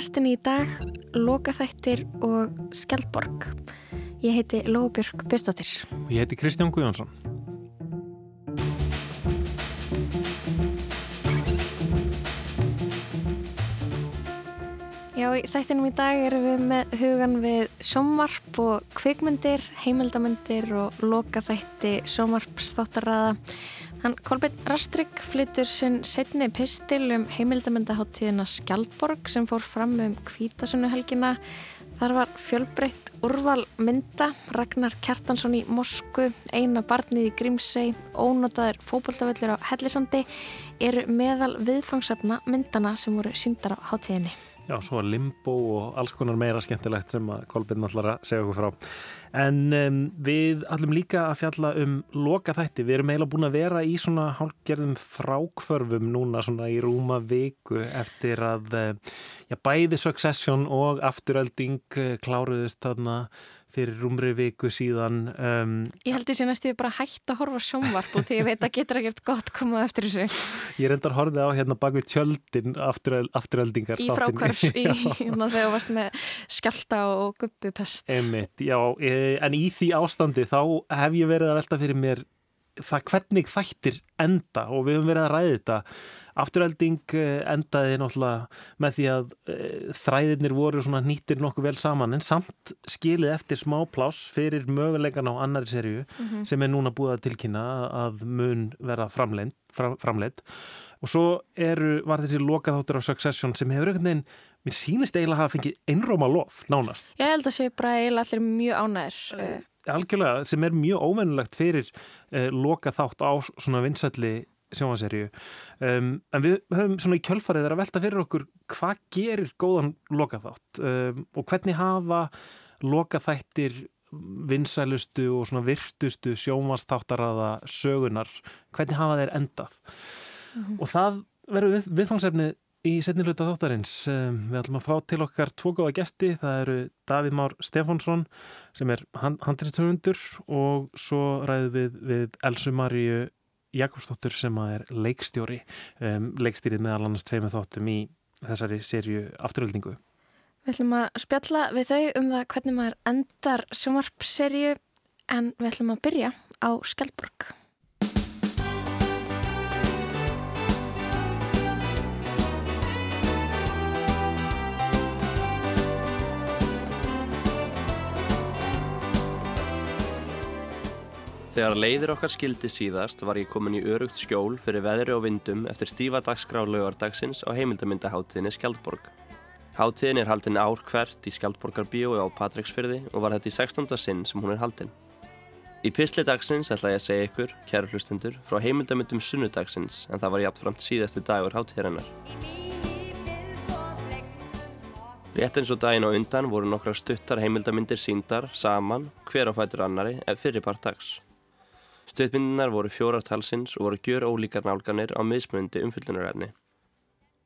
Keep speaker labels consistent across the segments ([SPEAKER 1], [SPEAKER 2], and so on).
[SPEAKER 1] lestinni í dag, Lokaþættir og Skjaldborg. Ég heiti Lóbjörg Björnstóttir.
[SPEAKER 2] Og ég heiti Kristján Guðjónsson.
[SPEAKER 1] Já, í þættinum í dag erum við með hugan við sjómarp og kvikmyndir, heimildamindir og lokaþætti sjómarpsþáttarraða. Hann Kolbjörn Rastrik flyttur sinn setni pistil um heimildamöndaháttíðina Skjaldborg sem fór fram um kvítasunnuhelgina. Þar var fjölbreytt úrval mynda, Ragnar Kjartansson í Mosku, eina barnið í Grímsei, ónotaður fókbóltaföllur á Hellisandi eru meðal viðfangsefna myndana sem voru síndar á háttíðinni.
[SPEAKER 2] Já, svo limbo og alls konar meira skemmtilegt sem Kolbjörn ætlar að segja okkur frá. En um, við ætlum líka að fjalla um loka þætti. Við erum eiginlega búin að vera í svona hálfgerðum frákvörfum núna svona í rúma viku eftir að já, bæði Succession og Afturölding eh, kláruðist þarna fyrir rúmri viku síðan
[SPEAKER 1] um, Ég held því að næstu bara hægt að horfa sjónvarp og því ég veit að getur ekkert gott komað eftir þessu.
[SPEAKER 2] Ég reyndar horfið á hérna bak við tjöldin afturöldingar
[SPEAKER 1] Í frákvars, hérna þegar þú varst með skjálta og guppupest
[SPEAKER 2] Emmitt, já, e, en í því ástandi þá hef ég verið að velta fyrir mér það hvernig þættir enda og við höfum verið að ræði þetta Afturölding eh, endaði náttúrulega með því að e, þræðirnir voru svona nýttir nokkuð vel saman en samt skilið eftir smá pláss fyrir mögulegan á annari serju mm -hmm. sem er núna búið að tilkynna að mun vera framleitt fram, og svo eru, var þessi lokaþáttur á Succession sem hefur einhvern veginn mér sínist eiginlega að hafa fengið einróma lof nánast.
[SPEAKER 1] Ég held að sé bara eiginlega allir mjög ánæður.
[SPEAKER 2] Eh, algjörlega, sem er mjög óvennulegt fyrir eh, lokaþátt á svona vinsætli sjónvaserju um, en við höfum svona í kjölfarið að velta fyrir okkur hvað gerir góðan lokaþátt? Um, og hvernig hafa lokaþættir vinsælustu og svona virtustu sjónvastáttarraða sögunar hvernig hafa þeir endað? Mm -hmm. og það verður við, viðfangsefni í setniluta þáttarins. Um, við ætlum að fá til okkar tvo góða gesti. Það eru Davíð Már Stefánsson sem er hand, handristöfundur og svo ræðum við við Elsu Maríu Jakobsdóttur sem er leikstjóri um, leikstýrið meðal annars tveimur þáttum í þessari sériu afturöldingu.
[SPEAKER 1] Við ætlum að spjalla við þau um það hvernig maður endar sjómarpserju en við ætlum að byrja á Skjaldborg.
[SPEAKER 3] Þegar leiðir okkar skildi síðast var ég komin í örugt skjól fyrir veðri og vindum eftir stífa dagskrá laugardagsins á heimildamindaháttiðinni Skjaldborg. Háttiðin er haldin ár hvert í Skjaldborgarbíói á Patræksfyrði og var þetta í 16. sinn sem hún er haldin. Í pisli dagsins ætla ég að segja ykkur, kæru hlustendur, frá heimildamindum sunnudagsins en það var jafnframt síðasti dagur háttiðirinnar. Rétt eins og daginn á undan voru nokkra stuttar heimildamindir síndar saman hver á fætur annari ef fyrirpart dags. Stöðmyndinar voru fjóratalsins og voru gjör ólíkar nálganir á miðsmundi umfyllunarefni.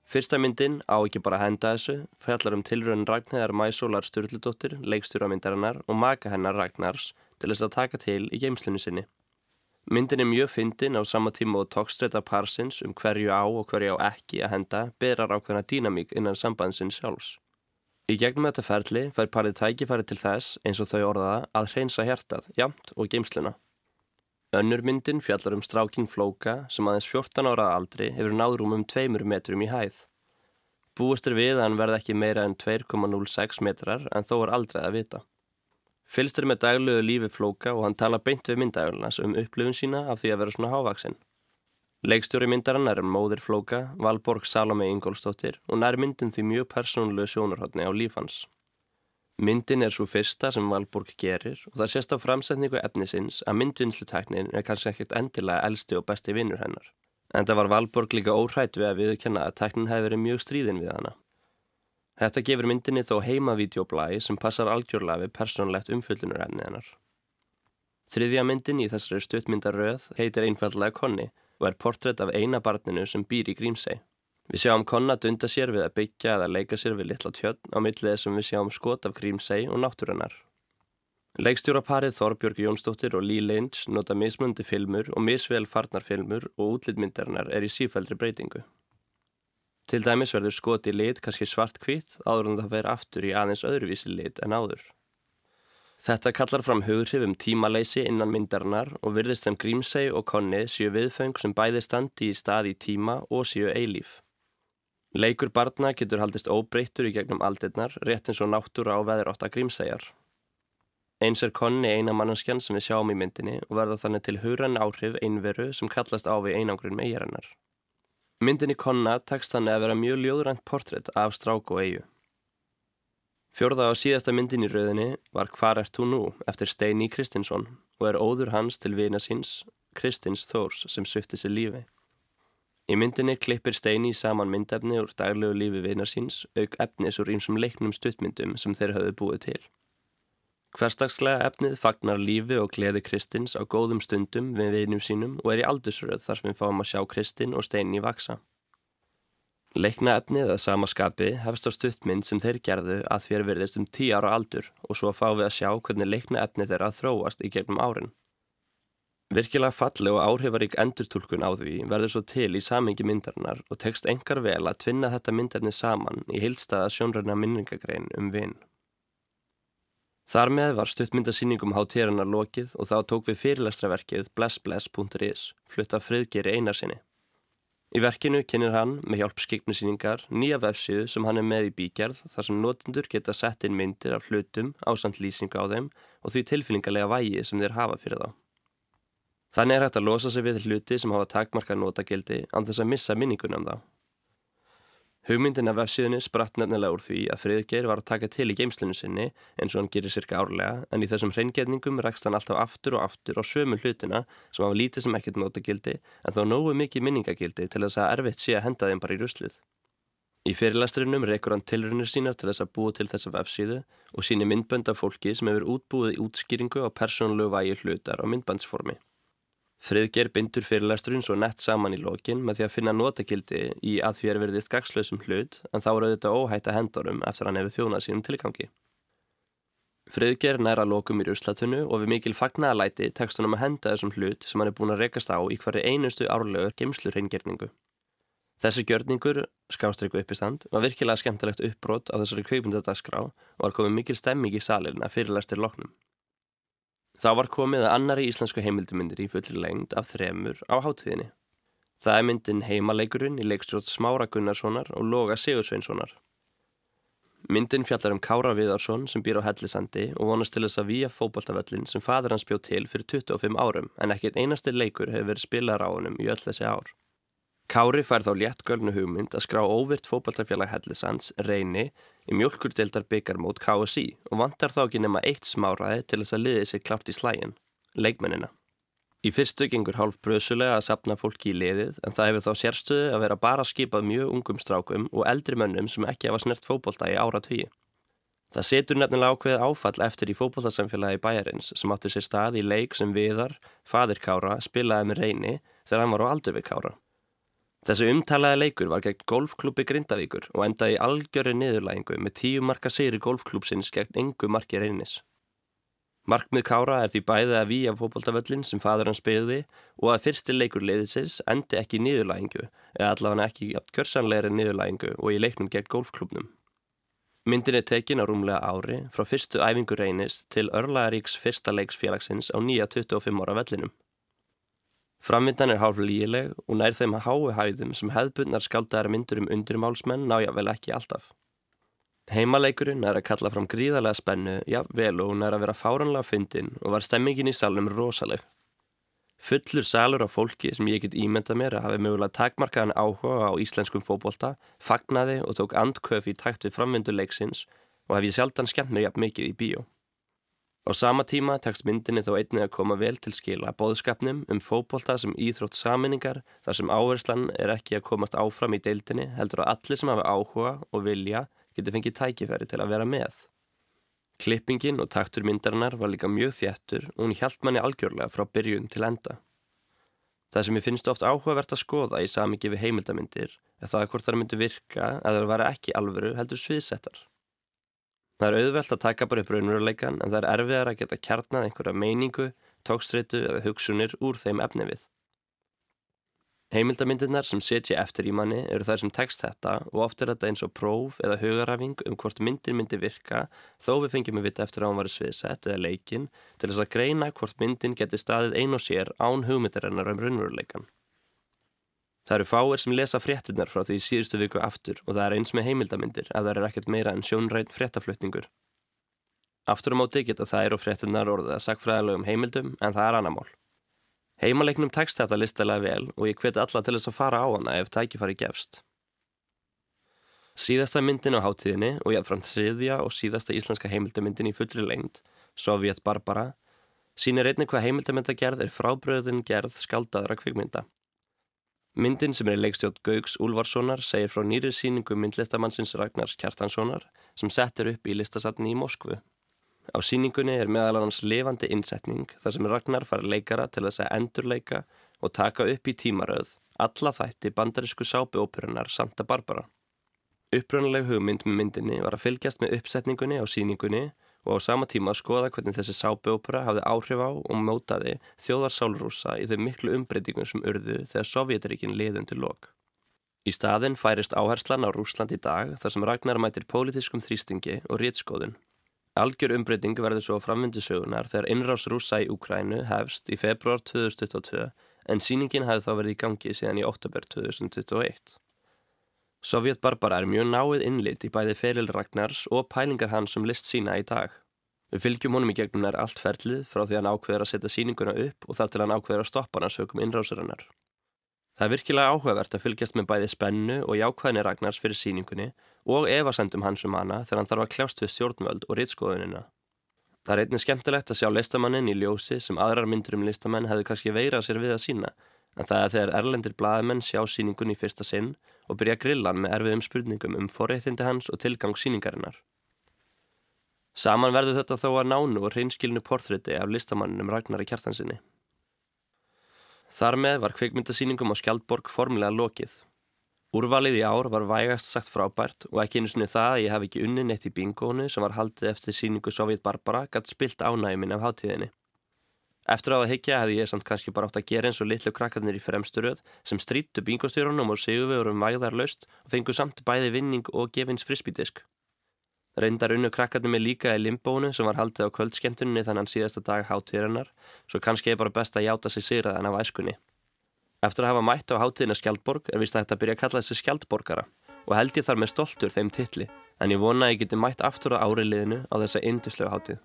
[SPEAKER 3] Fyrsta myndin, á ekki bara að henda þessu, fjallar um tilröðin Ragnæðar Mæsólar Sturldudóttir, leikstjóramyndarinnar og maka hennar Ragnars til þess að taka til í geimslunni sinni. Myndin er mjög fyndin á sama tíma og tókstreita parsins um hverju á og hverju á ekki að henda berar ákveðna dýnamík innan sambandsins sjálfs. Í gegnum þetta ferli fær parið tækifæri til þess, eins og þau orðaða, að hreinsa hjartað, jamt og geimsluna. Önnurmyndin fjallar um stráking Flóka sem aðeins 14 ára aldri hefur náðrúm um 2 metrum í hæð. Búist er við að hann verði ekki meira en 2,06 metrar en þó er aldrei að vita. Fylst er með daglögu lífi Flóka og hann tala beint við myndagurnas um upplifun sína af því að vera svona hávaksinn. Leikstjóri myndarann er móðir Flóka, Valborg Salome Ingólstóttir og nær myndin því mjög persónulegu sjónurhóttni á lífans. Myndin er svo fyrsta sem Valborg gerir og það sést á framsetningu efnisins að myndvinnsluteknin er kannski ekkert endilega elsti og besti vinnur hennar. En það var Valborg líka óhrætt við að viðkjanna að teknin hefði verið mjög stríðin við hana. Þetta gefur myndinni þó heimavídeoblæi sem passar algjörlega við persónlegt umfyllunur efni hennar. Þriðja myndin í þessari stuttmyndaröð heitir einfallega Konni og er portrétt af eina barninu sem býr í Grímsei. Við sjáum Konna dunda sér við að byggja eða leika sér við litla tjötn á millið sem við sjáum skot af Grímsei og náttúrunnar. Leikstjóraparið Þorbjörg Jónsdóttir og Lee Lynch nota mismundi filmur og misvel farnar filmur og útlýtmyndarinnar er í sífældri breytingu. Til dæmis verður skoti lit kannski svart kvitt áður en það fer aftur í aðeins öðruvísi lit en áður. Þetta kallar fram hughrif um tímaleysi innan myndarinnar og virðist sem Grímsey og Konni séu viðfeng sem bæði standi í stað í tíma og séu eilíf. Leikur barna getur haldist óbreyttur í gegnum aldirnar, rétt eins og náttúra á veðurátt að grímsæjar. Eins er konni eina mannanskjan sem við sjáum í myndinni og verða þannig til hurann áhrif einveru sem kallast á við einangrun megirinnar. Myndinni konna tekst þannig að vera mjög ljóðrænt portrétt af strák og eigu. Fjörða á síðasta myndin í rauðinni var Hvar ert þú nú? eftir Steini Kristinsson og er óður hans til vina síns, Kristins Þórs sem svifti sér lífi. Í myndinni klippir Steini saman myndefni úr daglegu lífi vinar síns auk efnis úr ímsum leiknum stuttmyndum sem þeir hafðu búið til. Hverstagslega efnið fagnar lífi og gleði Kristins á góðum stundum við vinum sínum og er í aldursröð þar sem við fáum að sjá Kristin og Steini vaksa. Leikna efnið að sama skapi hefst á stuttmynd sem þeir gerðu að þér verðist um tí ára aldur og svo fáum við að sjá hvernig leikna efnið þeirra þróast í gegnum árin. Virkilega falli og áhrifarík endurtúlkun á því verður svo til í samingi myndarinnar og tekst engar vel að tvinna þetta myndarni saman í heilstaða sjónræna minningagrein um vinn. Þar með var stuttmyndasýningum hátíðarinnar lokið og þá tók við fyrirlestraverkið blessbless.is flutta friðgeri einarsinni. Í verkinu kynir hann, með hjálp skiknusýningar, nýja vefsíðu sem hann er með í bígerð þar sem notendur geta sett inn myndir af hlutum ásand lýsingu á þeim og því tilfinningarlega vægi sem þeir hafa fyrir þá. Þannig er hægt að losa sig við hluti sem hafa takmarka notagildi án þess að missa minningunum um þá. Hugmyndin af vefsíðunni spratt nefnilega úr því að Friðgeir var að taka til í geimslunum sinni eins og hann gerir cirka árlega en í þessum hreingetningum rekst hann alltaf aftur og aftur á sömu hlutina sem hafa lítið sem ekkert notagildi en þó nógu mikið minningagildi til þess að erfitt sé að henda þeim bara í ruslið. Í fyrirlasturinnum rekur hann tilrunir sínar til þess að búa til þessa vefsíðu og síni myndbönd af fólki sem hefur útbúið í útskýringu á persónlegu vægi hlutar á myndbandsformi. Friðger bindur fyrirlæsturinn svo nett saman í lokin með því að finna notakildi í að því er verið skakslausum hlut en þá er auðvitað óhætt að hendurum eftir að hann hefur þjónað sínum tilgangi. Friðger næra lokum í ruslatunnu og við mikil fagnaðalæti tekst hann um að henda þessum hlut sem hann er búin að rekast á í hverju einustu árlegur geimslur hreingerningu. Þessi gjörningur, skástryggu uppistand, var virkilega skemmtilegt uppbrott á þessari kveipundadagskrá og var komið mikil stemming í salin að fyrirlæstir loknum. Þá var komið að annari íslensku heimildumindir í fullir lengd af þremur á hátíðinni. Það er myndin Heimaleikurinn í leikstjóð Smára Gunnarssonar og Loga Sigursveinssonar. Myndin fjallar um Kára Viðarsson sem býr á Hellisandi og vonast til þess að výja fókbaltavöllin sem fadur hans bjóð til fyrir 25 árum en ekkert einasti leikur hefur verið spilar á honum í öll þessi ár. Kári fær þá léttgölnu hugmynd að skrá óvirt fókbaltafélag Hellisands reyni í mjölkurdeldar byggarmót KSI og vantar þá ekki nema eitt smáraði til þess að liði sig klart í slægin, leikmennina. Í fyrstu gengur hálf bröðsulega að sapna fólki í liðið en það hefur þá sérstöðu að vera bara skipað mjög ungum strákum og eldri mönnum sem ekki hafa snert fókbalta í ára tugi. Það setur nefnilega ákveð áfall eftir í fókbaltarsamfélagi bæjarins sem áttur sér stað í leik sem viðar, fadir Kára, spilaði með reyni þegar hann var á aldur við Kára. Þessu umtalaði leikur var gegn golfklúpi Grindavíkur og endaði í algjöru niðurlægingu með tíu marka sigri golfklúpsins gegn engu marki reynis. Markmið Kára er því bæðið að výja fókbaltavöllin sem fadur hans byggði og að fyrsti leikur leiðisins endi ekki í niðurlægingu eða allavega ekki kjörsanlegri niðurlægingu og í leiknum gegn golfklúpnum. Myndin er tekin á rúmlega ári frá fyrstu æfingu reynis til Örlaðaríks fyrsta leiksfélagsins á nýja 25 ára vellinum. Framvindan er hálf lígileg og nær þeim hái hæðum sem hefðbundnar skáldaðar myndur um undirmálsmenn nája vel ekki alltaf. Heimaleikurinn er að kalla fram gríðarlega spennu, já vel og hún er að vera fáranlega fyndin og var stemmingin í salnum rosaleg. Fullur salur af fólki sem ég get ímynda mér að hafi mögulega takmarkaðan áhuga á íslenskum fókbólta, fagnaði og tók andköf í takt við framvinduleiksins og hef ég sjaldan skemmt mér jafn mikið í bíó. Á sama tíma tekst myndinni þó einnig að koma vel til skila bóðskapnum um fókbólta sem íþrótt saminningar þar sem áherslan er ekki að komast áfram í deildinni heldur að allir sem hafa áhuga og vilja getur fengið tækifæri til að vera með. Klippingin og taktur myndarinnar var líka mjög þjættur og hún hjælt manni algjörlega frá byrjun til enda. Það sem ég finnst ofta áhugavert að skoða í samingi við heimildamindir er það hvort það myndi virka að það var ekki alvöru heldur sviðsettar. Það er auðvelt að taka bara upp raunveruleikan en það er erfiðar að geta kjarnað einhverja meiningu, tókstritu eða hugsunir úr þeim efni við. Heimildamindirnar sem setja eftir í manni eru þær sem tekst þetta og oft er þetta eins og próf eða hugarafing um hvort myndir myndi virka þó við fengjum að vita eftir að hún var sviðsett eða leikin til þess að greina hvort myndin geti staðið ein og sér án hugmyndarinnar um raunveruleikan. Það eru fáir sem lesa fréttinnar frá því síðustu viku aftur og það er eins með heimildamindir að það er ekkert meira en sjónræn fréttaflutningur. Aftur á móti geta þær og fréttinnar orðið að sagfræðilegum heimildum en það er annar mál. Heimaleiknum tekst þetta listalega vel og ég hveti alla til þess að fara á hana ef tækifari gefst. Síðasta myndin á hátíðinni og jáfnframt þriðja og síðasta íslenska heimildamyndin í fullri lengd, Sovjet Barbara, sínir einnig hvað heimildamyndagerð er frábröðin gerð skáldaðra kvikmynda. Myndin sem er leikstjótt Gaugs Úlvarssonar segir frá nýri síningu myndlistamannsins Ragnars Kjartanssonar sem settir upp í listasatni í Moskvu. Á síningunni er meðal annars levandi innsetning þar sem Ragnar fara leikara til þess að endurleika og taka upp í tímaröð alla þætti bandarísku sápuóperunar Santa Barbara. Uppröðanleg hugmynd með myndinni var að fylgjast með uppsetningunni á síningunni og á sama tíma skoða hvernig þessi sápuópera hafði áhrif á og mótaði þjóðarsálrúsa í þau miklu umbreytingum sem urðu þegar Sovjetrikin liðundi lok. Í staðin færist áherslan á Rúsland í dag þar sem Ragnar mætir pólitískum þrýstingi og rétskóðun. Algjör umbreyting verður svo framvindusögunar þegar innrás rúsa í Ukrænu hefst í februar 2022 en síningin hefði þá verið í gangi síðan í oktober 2021. Sovjet Barbara er mjög náið innlit í bæði feril Ragnars og pælingar hans um list sína í dag. Við fylgjum honum í gegnum nær allt ferlið frá því hann ákveður að setja síninguna upp og þar til hann ákveður að stoppa hann að sögum innrásarinnar. Það er virkilega áhugavert að fylgjast með bæði spennu og jákvæðinni Ragnars fyrir síningunni og evasendum hans um hana þegar hann þarf að kljást við stjórnvöld og rýtskoðunina. Það er einnig skemmtilegt að sjá listamannin í ljósi sem aðrar myndur um listamenn hefðu kannski veirað sér við að sína en það er þegar erlendir blaðmenn sjá síningunni í fyrsta sinn og byrja grillan með erfiðum spurningum um forréttindi hans og tilgang síningarinnar. Saman verður þetta þó að nánu og hreinskilnu portrétti af listamanninum Ragnari Kjartansinni. Þar með var kveikmyndasýningum á Skjaldborg formulega lokið. Úrvalið í ár var vægast sagt frábært og ekki einu snið það að ég hef ekki unni neitt í bingónu sem var haldið eftir síningu Sovjet Barbara gætt spilt ánæguminn af hátíðinni. Eftir á að higgja hefði ég samt kannski bara átt að gera eins og litlu krakkarnir í fremsturöð sem stríttu bingostjórunum og vorum vægðarlaust og fengu samt bæði vinning og gefins frisbídisk. Reyndar unnu krakkarnir með líka í limbónu sem var haldið á kvöldskemtunni þannig síðasta dag hátíðarinnar, svo kannski er bara best að játa sig sigraðan af æskunni. Eftir að hafa mætt á hátíðina Skjaldborg er vist að þetta byrja að kalla þessi Skjaldborgara og held ég þar með stoltur þeim tilli, en ég vona að ég geti mætt aftur á áriliðinu á þessa induslu hátíð.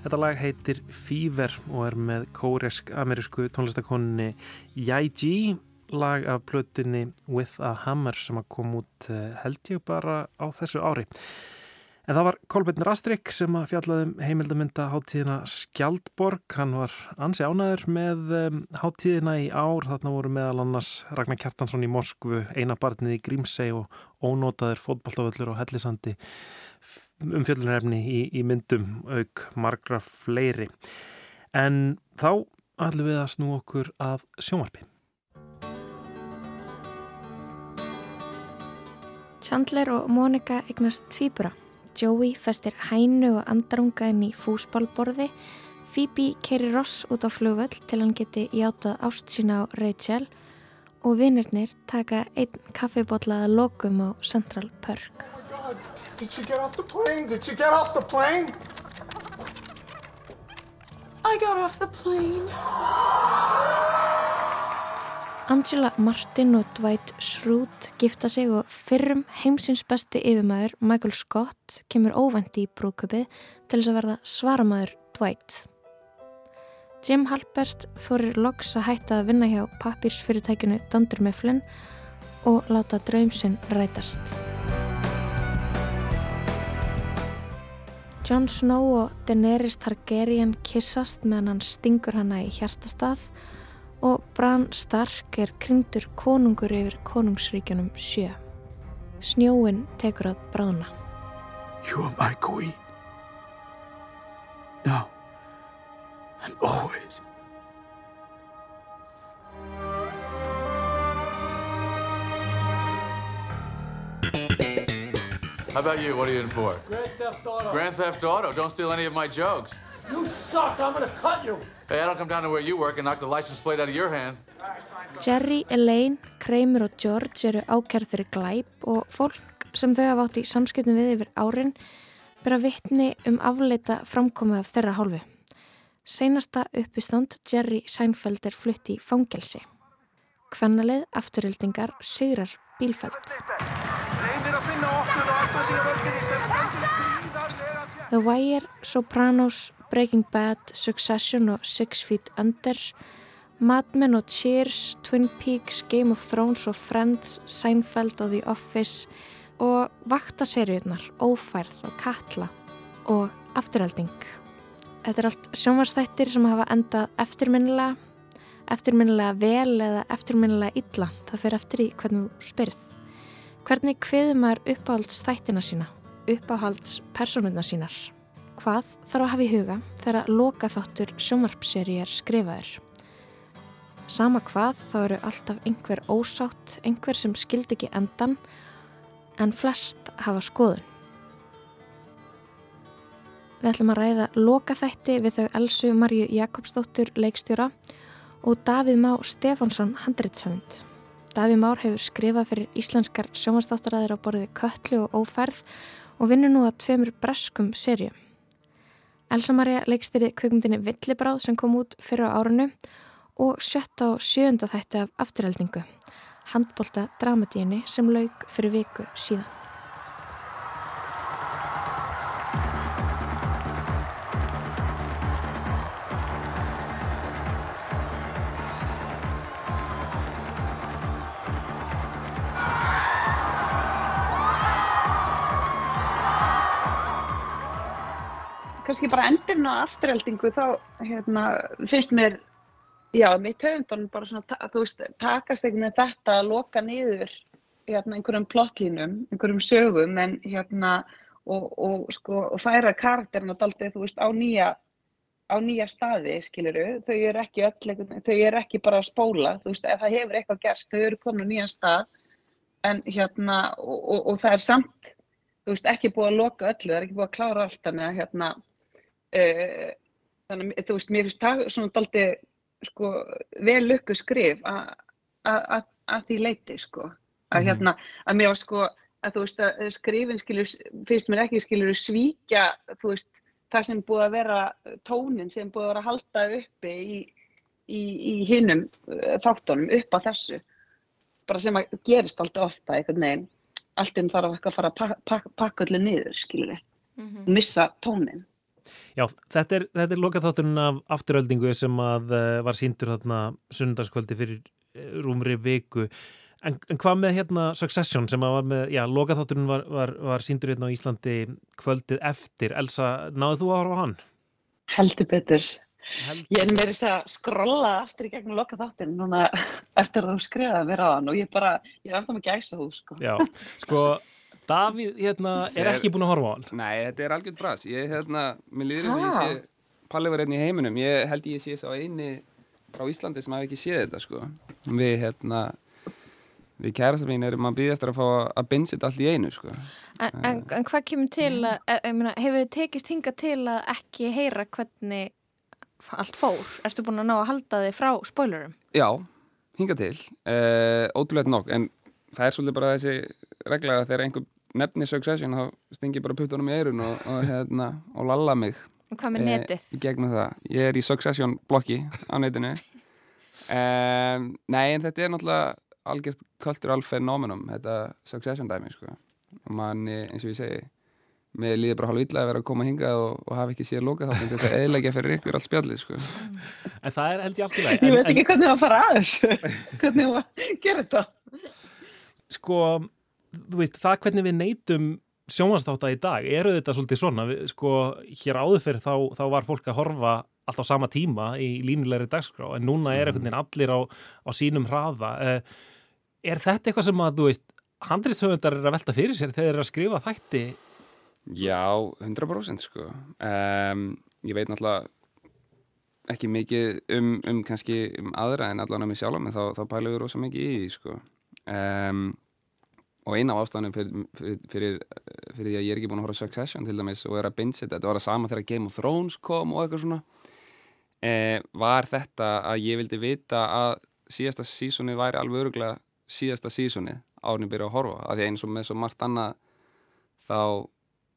[SPEAKER 2] Þetta lag heitir Fever og er með kóresk-amerísku tónlistakonunni Yai-G lag af plötunni With a Hammer sem að kom út eh, held ég bara á þessu ári. En það var Kolbeinn Rastrik sem að fjallaðum heimildamynda háttíðina Skjaldborg. Hann var ansi ánæður með háttíðina í ár. Þarna voru meðal annars Ragnar Kjartansson í Moskvu, eina barnið í Grímsei og ónótaður fótballtaföllur og hellisandi umfjöldunarefni í, í myndum auk margra fleiri. En þá ætlum við að snú okkur að sjónvarpi.
[SPEAKER 1] Chandler og Monika eignast tvíbura. Joey festir hænu og andarunga inn í fúsbálborði. Phoebe keiri Ross út á flugvöll til hann geti játað ást sína á Rachel og vinnirnir taka einn kaffibotlaða lokum á Central Perk.
[SPEAKER 4] Did you get off the plane? Did you get off the plane?
[SPEAKER 5] I got off the plane.
[SPEAKER 1] Angela Martin og Dwight Schrute gifta sig og fyrrum heimsins besti yfirmæður Michael Scott kemur óvænt í brúköpið til þess að verða svaramæður Dwight. Jim Halpert þorir loks að hætta að vinna hjá pappirsfyrirtækinu Dunder Mifflin og láta draumsinn rætast. Jon Snow og Daenerys Targaryen kissast meðan hann stingur hana í hjartastað og Bran Stark er kringdur konungur yfir konungsríkjunum sjö. Snjóin tekur að bráðna.
[SPEAKER 4] You are my queen. Now and always.
[SPEAKER 6] How about you? What are you in for?
[SPEAKER 7] Grand Theft Auto.
[SPEAKER 6] Grand Theft Auto. Don't steal any of my jokes.
[SPEAKER 7] You suck. I'm gonna cut you.
[SPEAKER 6] Hey, I don't come down to where you work and knock the license plate out of your hand.
[SPEAKER 1] Jerry, Elaine, Kramer og George eru ákjærð fyrir glæp og fólk sem þau hafa átt í samskiptum við yfir árin byrja vittni um afleita framkomið af þeirra hálfu. Seinasta uppistand Jerry Seinfeld er flutt í fangelsi. Kvennalið afturhildingar sigrar bílfælt. The Wire, Sopranos, Breaking Bad, Succession og Six Feet Under, Mad Men og Cheers, Twin Peaks, Game of Thrones og Friends, Seinfeld og The Office og vaktaseríunar, Ófærð og Katla og Afturhalding. Þetta er allt sjónvarsþættir sem hafa endað eftirminnilega, eftirminnilega vel eða eftirminnilega illa. Það fyrir eftir í hvernig þú spyrð. Hvernig kviður maður uppáhalds þættina sína, uppáhalds personuna sínar? Hvað þarf að hafa í huga þegar loka þáttur sjónvarpseri er skrifaður? Sama hvað þá eru alltaf einhver ósátt, einhver sem skildi ekki endan en flest hafa skoðun. Við ætlum að ræða loka þætti við þau Elsu Marju Jakobsdóttur leikstjóra og Davíð Má Stefánsson handreitshöfund. Davíð Már hefur skrifað fyrir íslenskar sjónvarsdóttaræðir á borðið Köllu og Ófærð og vinnur nú að tveimur breskum serjum. Elsa Marja leikstýrið kvikmyndinni Villibráð sem kom út fyrir á árunu og sjötta og sjönda þætti af afturheldingu, handbólta dramatíinni sem lauk fyrir viku síðan.
[SPEAKER 8] Kannski bara endurinn á afturheldingu þá hérna, finnst mér já, mitt höfundunum bara svona þú veist, takast einhvern veginn þetta að loka niður hérna, einhverjum plottlínum, einhverjum sögum en hérna og, og sko, og færa karakterina daldið, þú veist, á nýja á nýja staði, skiluru, þau eru ekki öll, þau eru ekki bara að spóla, þú veist, ef það hefur eitthvað gerst, þau eru komin á nýjan stað en hérna, og, og það er samt, þú veist, ekki búið að loka öllu, það er ekki búið að klára allt, þannig að hérna, uh, þannig þú veist, mér finnst það svona daldið sko, vel lukku skrif að- því leiti sko, að
[SPEAKER 2] Mhm.
[SPEAKER 8] hérna að mér var sko, að þú veist að skrifin skilur finnst mér ekki skilur svíkja þú veist, það sem búið að vera tónin sem búið að vera að halda uppi í, í, í hinnum þáttunum upp á þessu. Bara sem að gerist alltaf ofta einhvern veginn. Allt um þarf eitthvað að fara að pakka, pakka, pakka öllu niður skilur
[SPEAKER 1] Mhm.
[SPEAKER 8] og missa tónin
[SPEAKER 2] Já, þetta er, þetta er lokaþátturinn af afturöldingu sem að uh, var síndur þarna sunnudagskvöldi fyrir uh, rúmri viku. En, en hvað með hérna Succession sem að var með, já, lokaþátturinn var, var, var síndur hérna á Íslandi kvöldið eftir. Elsa, náðu þú að horfa á hann?
[SPEAKER 8] heldur betur
[SPEAKER 2] Held...
[SPEAKER 8] ég er meira þess að skrolla aftur í gegnum loka þáttin núna eftir að þú skrifaði mér á hann og ég bara, ég er alltaf með gæsa þú sko
[SPEAKER 2] Já, sko, Davíð hérna er
[SPEAKER 9] Ég-
[SPEAKER 2] ekki búin að horfa á hann.
[SPEAKER 9] Nei, þetta er algjörð bras. Ég, hérna, mér líður eins og ég sé Palli var einn í heiminum. Ég held ég sé sá eini frá Íslandi sem hafi ekki séð þetta, sko. Við, hérna, við kærasta mín erum að býða eftir að fá að binsa þetta allt í einu, sko.
[SPEAKER 1] En, en, en hvað kemur til að, e- ég meina, hefur þið tekist hinga til að ekki heyra hvernig allt fór? Ertu búin að ná að halda þig frá spoilerum?
[SPEAKER 9] Já, hinga til. Uh, ótrúlega nokk, en það er svolítið bara þessi regla að þegar einhver nefnir Succession þá stingi ég bara puttunum í eirun og, og, hérna, og lalla mig
[SPEAKER 1] Og hvað með netið?
[SPEAKER 9] í gegnum það. Ég er í Succession blokki á netinu. Um, nei, en þetta er náttúrulega algjört cultural phenomenon, þetta Succession dæmi, sko. Og mann, eins og ég segi, mér líður bara hálf illa að vera að koma hingað og, og hafa ekki síðan lokað þáttum til þess að eðlægja fyrir ykkur allt spjallið, sko.
[SPEAKER 2] En það er held ég allt í lagi.
[SPEAKER 8] ég
[SPEAKER 2] En-
[SPEAKER 8] veit ekki hvernig það fara að þessu hvernig það að gera þetta
[SPEAKER 2] sko, veist, það hvernig við neytum sjónvarstáta í dag eru þetta svolítið svona, við, sko, hér áður fyrir þá, þá var fólk að horfa alltaf sama tíma í línulegri dagskrá en núna er einhvern veginn allir á, á sínum hraða Eh, er þetta eitthvað sem að, þú veist, handriðshöfundar er að velta fyrir sér þegar þeir eru að skrifa þætti
[SPEAKER 9] Já, 100% sko. Um, ég veit náttúrulega ekki mikið um, um kannski um aðra en allan um mig sjálf en þá, þá pælum við rosa mikið í því sko. Um, og eina af ástæðanum fyrir, fyrir, fyrir, fyrir því að ég er ekki búin að horfa Succession til dæmis og er að binge þetta, var að sama þegar Game of Thrones kom og eitthvað svona eh, var þetta að ég vildi vita að síðasta sísoni væri alveg öruglega síðasta sísoni árið byrja að horfa, af því að eins og með svo margt annað þá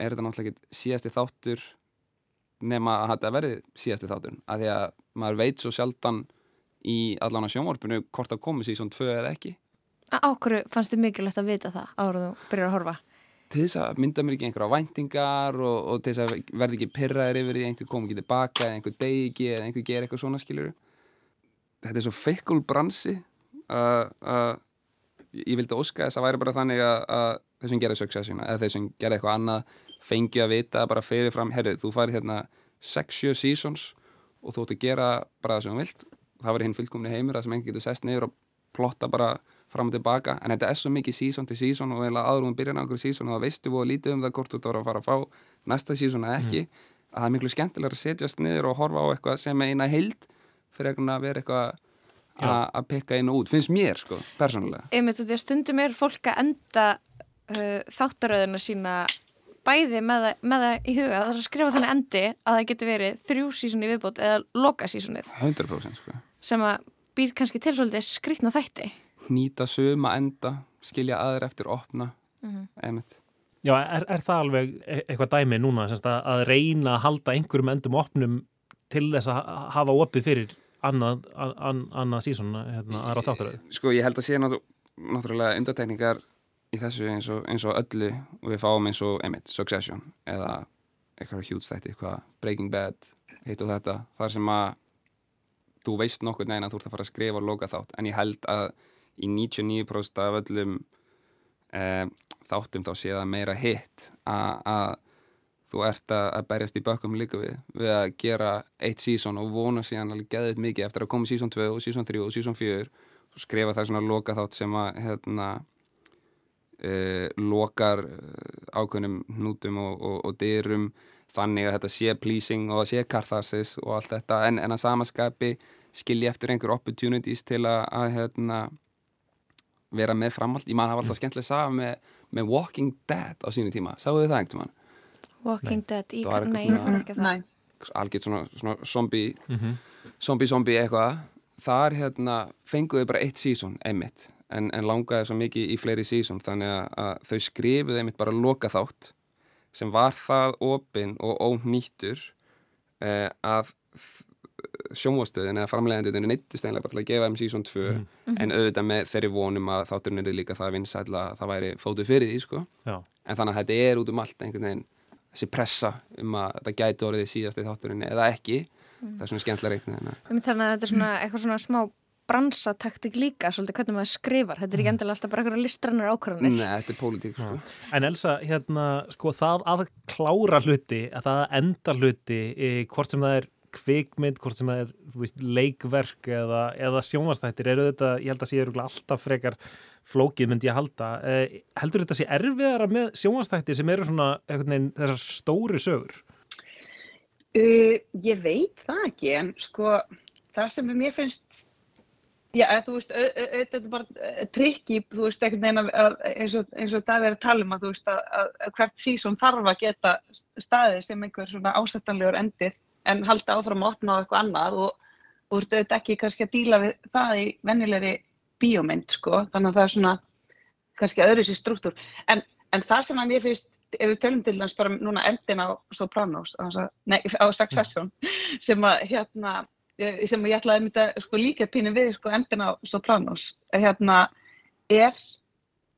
[SPEAKER 9] er þetta náttúrulega ekki síðasti þáttur nema að þetta verði síðasti þáttur af því að maður veit svo sjaldan í allan á sjónvarpinu hvort það komi síðan 2 eða ekki
[SPEAKER 1] Ákveðu fannst þið mikilvægt að vita það áður þú byrjar að horfa?
[SPEAKER 9] til þess að mynda mér ekki einhverja væntingar og, og til þess að verði ekki pyrraðir yfir því einhver kom ekki tilbaka eða einhver degi ekki eða einhver gera eitthvað svona skilur þetta er svo feikul bransi að uh, ég vildi óska þess að væri bara þannig að, að þeir sem gerði Succession eða þeir sem gerði eitthvað annað fengju að vita bara fyrirfram, herru, þú farið hérna 6-7 seasons og þú ætti að gera bara það sem þú vilt það var hinn fullkomni heimur að sem einhver getur sest niður og plotta bara fram og tilbaka. En þetta er svo mikið season til season og eiginlega áður um byrjan á einhverju season og það veistu og lítið um það hvort þú ert að fara að fá næsta season eða ekki. Að það er miklu skemmtilega að setjast niður og horfa á eitthvað sem er eina heild fyrir að vera eitthvað að að pikka inn og út, finnst mér sko, persónulega.
[SPEAKER 1] Einmitt í að stundum er fólk að enda uh, þáttaröðuna sína bæði með það, með það í huga. Það er að skrifa þannig endi að það getur verið þrjú sísoni viðbót eða loka sísonið
[SPEAKER 9] 100% sko.
[SPEAKER 1] Sem að býr kannski til svolítið skrýtna þætti
[SPEAKER 9] nýta suma enda, skilja aðra eftir opna,
[SPEAKER 1] Mhm.
[SPEAKER 9] einmitt
[SPEAKER 2] Já, er, er það alveg e- eitthvað dæmi núna semst, að, að reyna að halda einhverjum endum opnum til þess að ha- hafa opið fyrir annað, an, annað sísón hérna, aðra þáttaröðu?
[SPEAKER 9] sko ég held að sé náttú- náttúrulega undartekningar í þessu eins og, eins og öllu og við fáum eins og einmitt, Succession eða eitthvað hjútstætti, eitthvað Breaking Bad, hitt og þetta þar sem að þú veist nokkur neginn að þú ert að fara að skrifa og loka þátt en ég held að í 99% af öllum e, þáttum þá sé það meira hitt að þú ert að berjast í bökkum líka við við að gera eitt sísón og vona síðan alveg geðið mikið eftir að koma sísón 2 og sísón 3 og sísón 4 og skrifa það svona loka þátt sem að hérna uh, lokar uh, ákveðnum hnútum og, og, og dyrum þannig að þetta sé pleasing og það sé karthasis og allt þetta. En, en að samaskapi skilji eftir einhver opportunities til að, að hérna, vera með framhald. Ég man það var alltaf skemmtilega að sagða með, með Walking Dead á sínu tíma, sáu þið það einhvern tímann?
[SPEAKER 1] Walking Dead nei,
[SPEAKER 9] eitthvað
[SPEAKER 1] ég var ekki það.
[SPEAKER 8] Nei.
[SPEAKER 9] algjört svona, svona zombie zombie zombie eitthvað. Þar hérna fenguðu bara eitt sísón einmitt, en, en langaði svo mikið í fleiri sísón þannig að, að þau skrifuðu einmitt bara loka þátt sem var það opinn og ónýttur uh, að sjónvastöðin eða framlegandinu neittist einlega bara til að gefa þeim sísón 2
[SPEAKER 2] Mhm.
[SPEAKER 9] en auðvitað með þeirri vonum að þátturinn er líka það vinsætla að það væri fótið fyrir því sko.
[SPEAKER 2] Já.
[SPEAKER 9] en þannig að þetta er út um allt einhvern veginn þessi pressa um að þetta gæti orðið síðast í þátturinn eða ekki
[SPEAKER 1] Mm.
[SPEAKER 9] það er svona skemmtilega reiknið hérna
[SPEAKER 1] Þannig að þetta er svona eitthvað svona smá bransataktik líka, svolítið hvernig maður skrifar. Þetta er ekki endilega alltaf bara eitthvað listrannar ákvarðanir.
[SPEAKER 9] Nei, þetta er pólitík sko.
[SPEAKER 2] En Elsa, hérna, sko það að klára hluti, að það að enda hluti, e, hvort sem það er kvikmynd, hvort sem það er þú veist, leikverk eða, eða sjónvastættir, eru þetta, ég held að sé örugglega alltaf frekar flókið myndi ég halda. E, heldur þetta sé erfiðara með sjónvastættir sem eru svona einhvern veginn þessar stóru sögur?
[SPEAKER 8] Uh, ég veit það ekki, en sko, það sem mér finnst, já, þú veist, au- au- auðvitað er bara uh, trikki, þú veist, að, að, eins og, og það er að tala um að, þú veist, að, að, hvert sísón þarf að geta staðið sem einhver svona ásættanlegur endir, en halda áfram að opna á eitthvað annað og þú ert auðvitað ekki kannski að díla við það í venjulegri bíómynd, sko, þannig að það er svona kannski öðru sér struktúr, en, en það sem að mér finnst ef við tölum til þess bara núna endin á Sopranos, á, á Succession, sem að hérna, eh, sem ég ætlaði að mynda sko, líka pínu við sko, endin á Sopranos, hérna er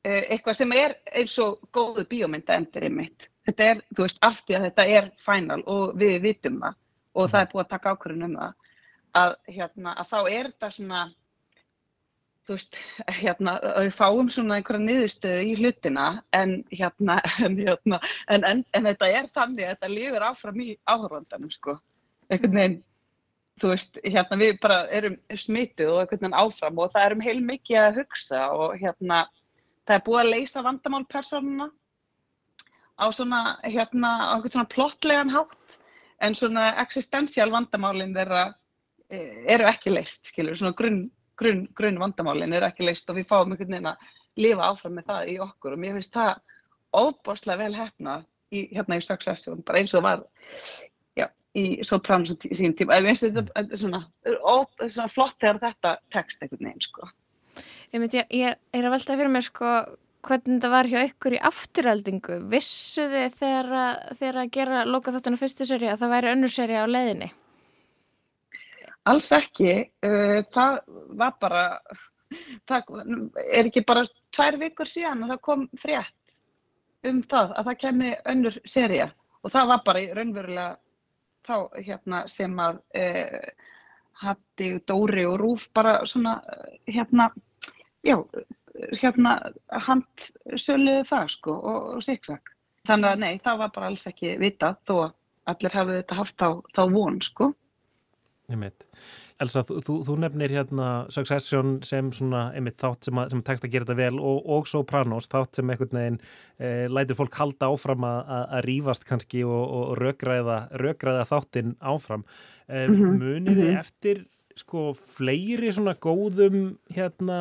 [SPEAKER 8] eh, eitthvað sem er eins og góðu bíómynda endir mitt. Þetta er, þú veist, af því að þetta er final og við vitum það og það er búið að taka ákvörðun um það, að, hérna, að þá er þetta svona, þú veist, hérna, að við fáum svona einhverja niðurstöðu í hlutina en hérna, en, hérna en, en, en þetta er þannig að þetta lifir áfram í áhörvandanum, sko. Einhvern veginn, þú veist, hérna við bara erum smituð og einhvern veginn áfram og það erum heil mikið að hugsa og hérna, það er búið að leysa vandamál persónuna á svona, hérna, á einhvern svona plottlegan hátt en svona existential vandamálin þeirra eh, eru ekki leist, skilur, svona grunn grunn, grunn vandamálin eru ekki leist og við fáum einhvern veginn að lifa áfram með það í okkur og mér finnst það óbáslega vel hefna í, hérna í Succession, bara eins og var í Sopranos sín tíma, ég finnst þetta er svona, ó, svona flott þegar þetta tekst einhvern veginn, sko.
[SPEAKER 1] Ég, myndi, ég, ég er að velta fyrir mér sko hvernig þetta var hjá ykkur í afturöldingu. Vissu þið þegar, að- gera loka þáttunum fyrstu seri að það væri önnur seri á leiðinni?
[SPEAKER 8] Alls ekki, uh, það var bara, það er ekki bara tvær vikur síðan og það kom frétt um það að það kemi önnur seria og það var bara raunverulega þá hérna sem að uh, Hatti, Dóri og Rúf bara svona eh, hérna, já, hérna handsöluðu það sko og, og siksak. Þannig að nei, það var bara alls ekki vitað þó að allir hafið þetta haft þá, þá von sko.
[SPEAKER 2] Einmitt. Elsa, þú, þú, þú nefnir hérna Succession sem svona einmitt þátt sem, að, sem tekst að gera þetta vel og, og Sopranos þátt sem einhvern veginn e, lætur fólk halda áfram að, að, rífast kannski og, og rökræða, rökræða þáttinn áfram. E,
[SPEAKER 8] Mhm,
[SPEAKER 2] Munið þið
[SPEAKER 8] mhm.
[SPEAKER 2] eftir sko fleiri svona góðum hérna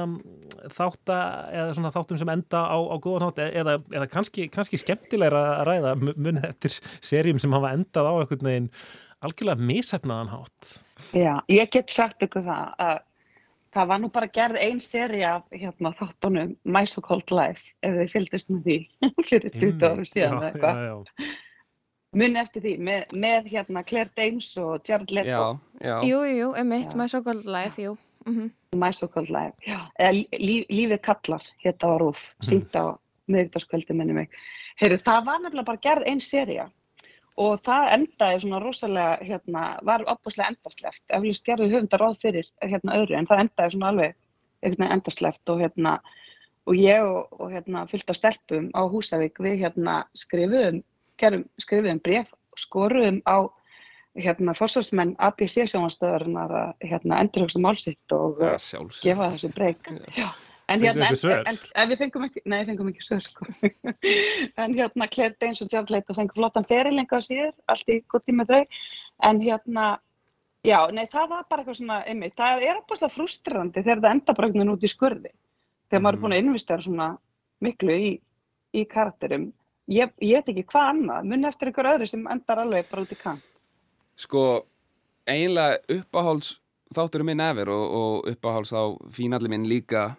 [SPEAKER 2] þátta eða svona þáttum sem enda á, á góðan hátt eða, eða kannski, kannski skemmtilegra að ræða munið eftir serjum sem hafa endað á einhvern veginn algjörlega misefnaðan hátt.
[SPEAKER 8] Já, ég get sagt ykkur það að það var nú bara gerð ein seri af hérna, þáttunum My So Called Life ef þið fylgdist með því fyrir 20 árum síðan eða eitthvað. Munni eftir því með, með hérna Claire Danes og Jared Leto.
[SPEAKER 9] Já, já.
[SPEAKER 1] Jú, jú, jú, emitt, My So Called Life, jú. Mm
[SPEAKER 8] My So Called Life. Já. Eða lí, Lífið kallar, hérna á Rúf, sínt á miðvitaðskvöldi minni mig. Heyru, það var nefnilega bara gerð ein seria og það endaði svona rosalega, hérna, var opaslega endasleft. Eflust gerðu höfundar ráð fyrir hérna öðru en það endaði svona alveg veginn endasleft og hérna og ég og, og hérna fyllt af stelpum á Húsavík við hérna skrifuðum, gerum, skrifuðum bref, skoruðum á hérna fórsvarsmenn ABC sjónastöðarinnar að hérna endurhugsa málsitt og
[SPEAKER 9] Ja,
[SPEAKER 8] gefa þessu breyk. Já. En hérna, en, en, en við fengum ekki, nei, fengum ekki svör, sko. en hérna, Claire Danes og Jared Leto fengum flottan ferilenga á síður, allt í gott með þau. En hérna, já, nei, það var bara eitthvað svona, einmitt, það er opaslega frustrandi þegar það enda bara út í skurði. Þegar maður er búin að investera svona miklu í, í karakterum. Ég, ég veit ekki hvað annað, munni eftir ykkur öðru sem endar alveg bara út í kant.
[SPEAKER 9] Sko, eiginlega uppáháls þátturum minn efer og, og uppáháls þá fínalli minn líka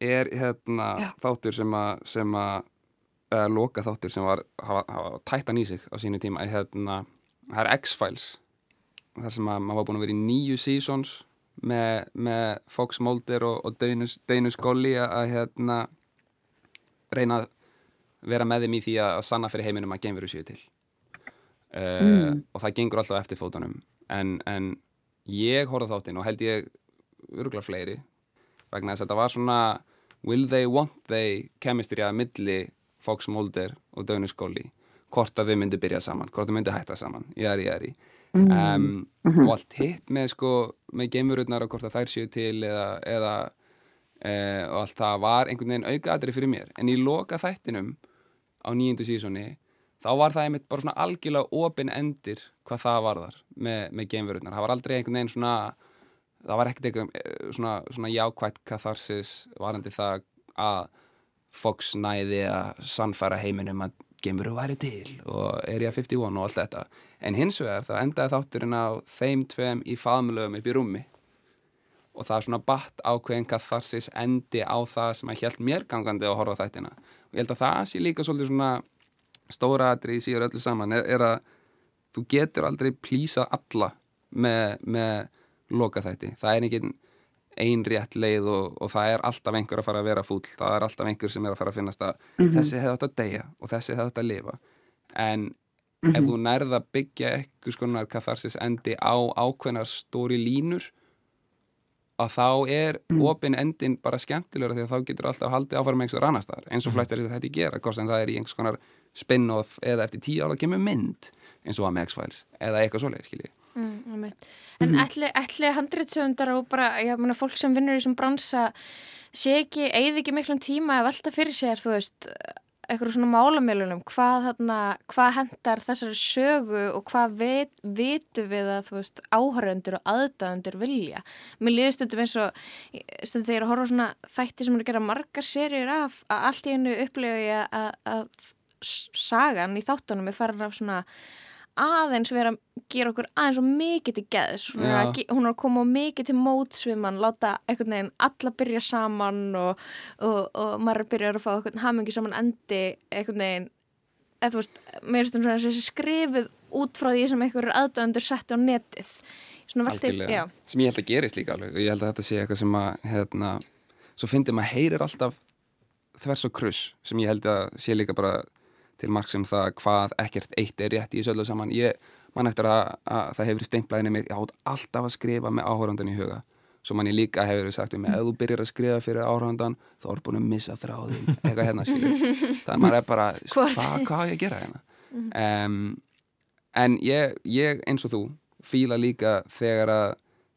[SPEAKER 9] er hérna
[SPEAKER 8] Já.
[SPEAKER 9] þáttur sem að sem að uh, loka þáttur sem var hafa, hafa tættan í sig á sínu tíma hérna, það er X-Files það sem að maður var búin að vera í nýju seasons með, með Fox Mulder og, og Dönus, Dönus Golli að hérna reyna að vera með þeim í því að sanna fyrir heiminum að geimveru séu til uh,
[SPEAKER 8] Mm.
[SPEAKER 9] og það gengur alltaf eftir fótunum en, en ég horfði þáttinn og held ég örgulega fleiri vegna þess að þetta var svona will they, want they chemistry að milli Fox Mulder og Dönus Golli hvort að þau myndu byrja saman, hvort þau myndu hætta saman jæri, jæri um, og allt hitt með sko með geimururnar og hvort að þær séu til eða, eða e, og allt það var einhvern veginn aukaðri fyrir mér. En í loka þættinum á nýjundu sísoni þá var það einmitt bara svona algjörlega opin endir hvað það varðar með, með geimverurnar. Það var aldrei einhvern veginn svona það var ekkert einhvern eh, svona, svona jákvætt katharsis varandi það að Fox næði að sannfæra heiminum að geimveru væri til og Area 51 og allt þetta. En hins vegar þá endaði þátturinn á þeim tveim í faðmulögum upp í rúmi og það er svona batt ákveðin katharsis endi á það sem að hjælt mér gangandi að horfa þættina. Og ég held að það sé líka svolítið svona stóra atrið í síður öllu saman er, er að þú getur aldrei plýsað alla með, með loka þætti. Það er ekki ein rétt leið og, og það er alltaf einhver að fara að vera fúll, það er alltaf einhver sem er að fara að finnast að þessi hefði átt að deyja og þessi hefði átt að lifa. En ef þú nærða byggja eitthvað skonar katharsis endi á ákveðnar stóri línur að þá er opin endin bara skemmtilegur því að þá getur alltaf haldið áfram einhverjum annar staðar eins og flestir þetta þetta gera, hvort sem það er í einhvers konar spin-off eða eftir tíu ára kemur mynd eins og að með X-Files eða eitthvað svoleið, skiljið.
[SPEAKER 1] Mm, en ætli, ætli handritsöfundar og bara, ég meina fólk sem vinnur í þessum bransa sé ekki, eigði ekki miklum tíma að velta fyrir sér, þú veist eitthvað svona málamilunum, hvað hvað hendar þessari sögu og hvað vit, vitu við að áhöröndur og aðdæðundur vilja. Mér líður stundum eins og þegar að horfa svona þætti sem er að gera margar serjur af að allt í hennu að, að sagan í þáttunum er farin af svona aðeins vera að gera okkur aðeins og mikið til geðs hún er, að, hún er að koma mikið til mótsviman láta einhvern veginn alla byrja saman og, og, og maður byrjar að fá einhvern hamingi saman endi einhvern veginn eða þú veist, mér finnst svona þessi skrifuð út frá því sem einhverjur aðdöndur setti á netið. Svona velti, já,
[SPEAKER 9] sem ég held að gerist líka alveg og ég held að þetta sé eitthvað sem að hérna, svo fyndi maður heyrir alltaf þvers og kruss sem ég held að sé líka bara til marg sem það hvað ekkert eitt er rétt í þessu öllu saman. Ég man eftir að, að það hefur stemplaðinni mig, átt alltaf að skrifa með áhórandan í huga. Svo man ég líka hefur sagt við mig, ef þú byrjar að skrifa fyrir áhórandan þá er búin að missa þráðin eitthvað hérna skilur það er maður er bara, hvað hva á ég að gera hérna? Um, en ég, ég eins og þú fíla líka þegar að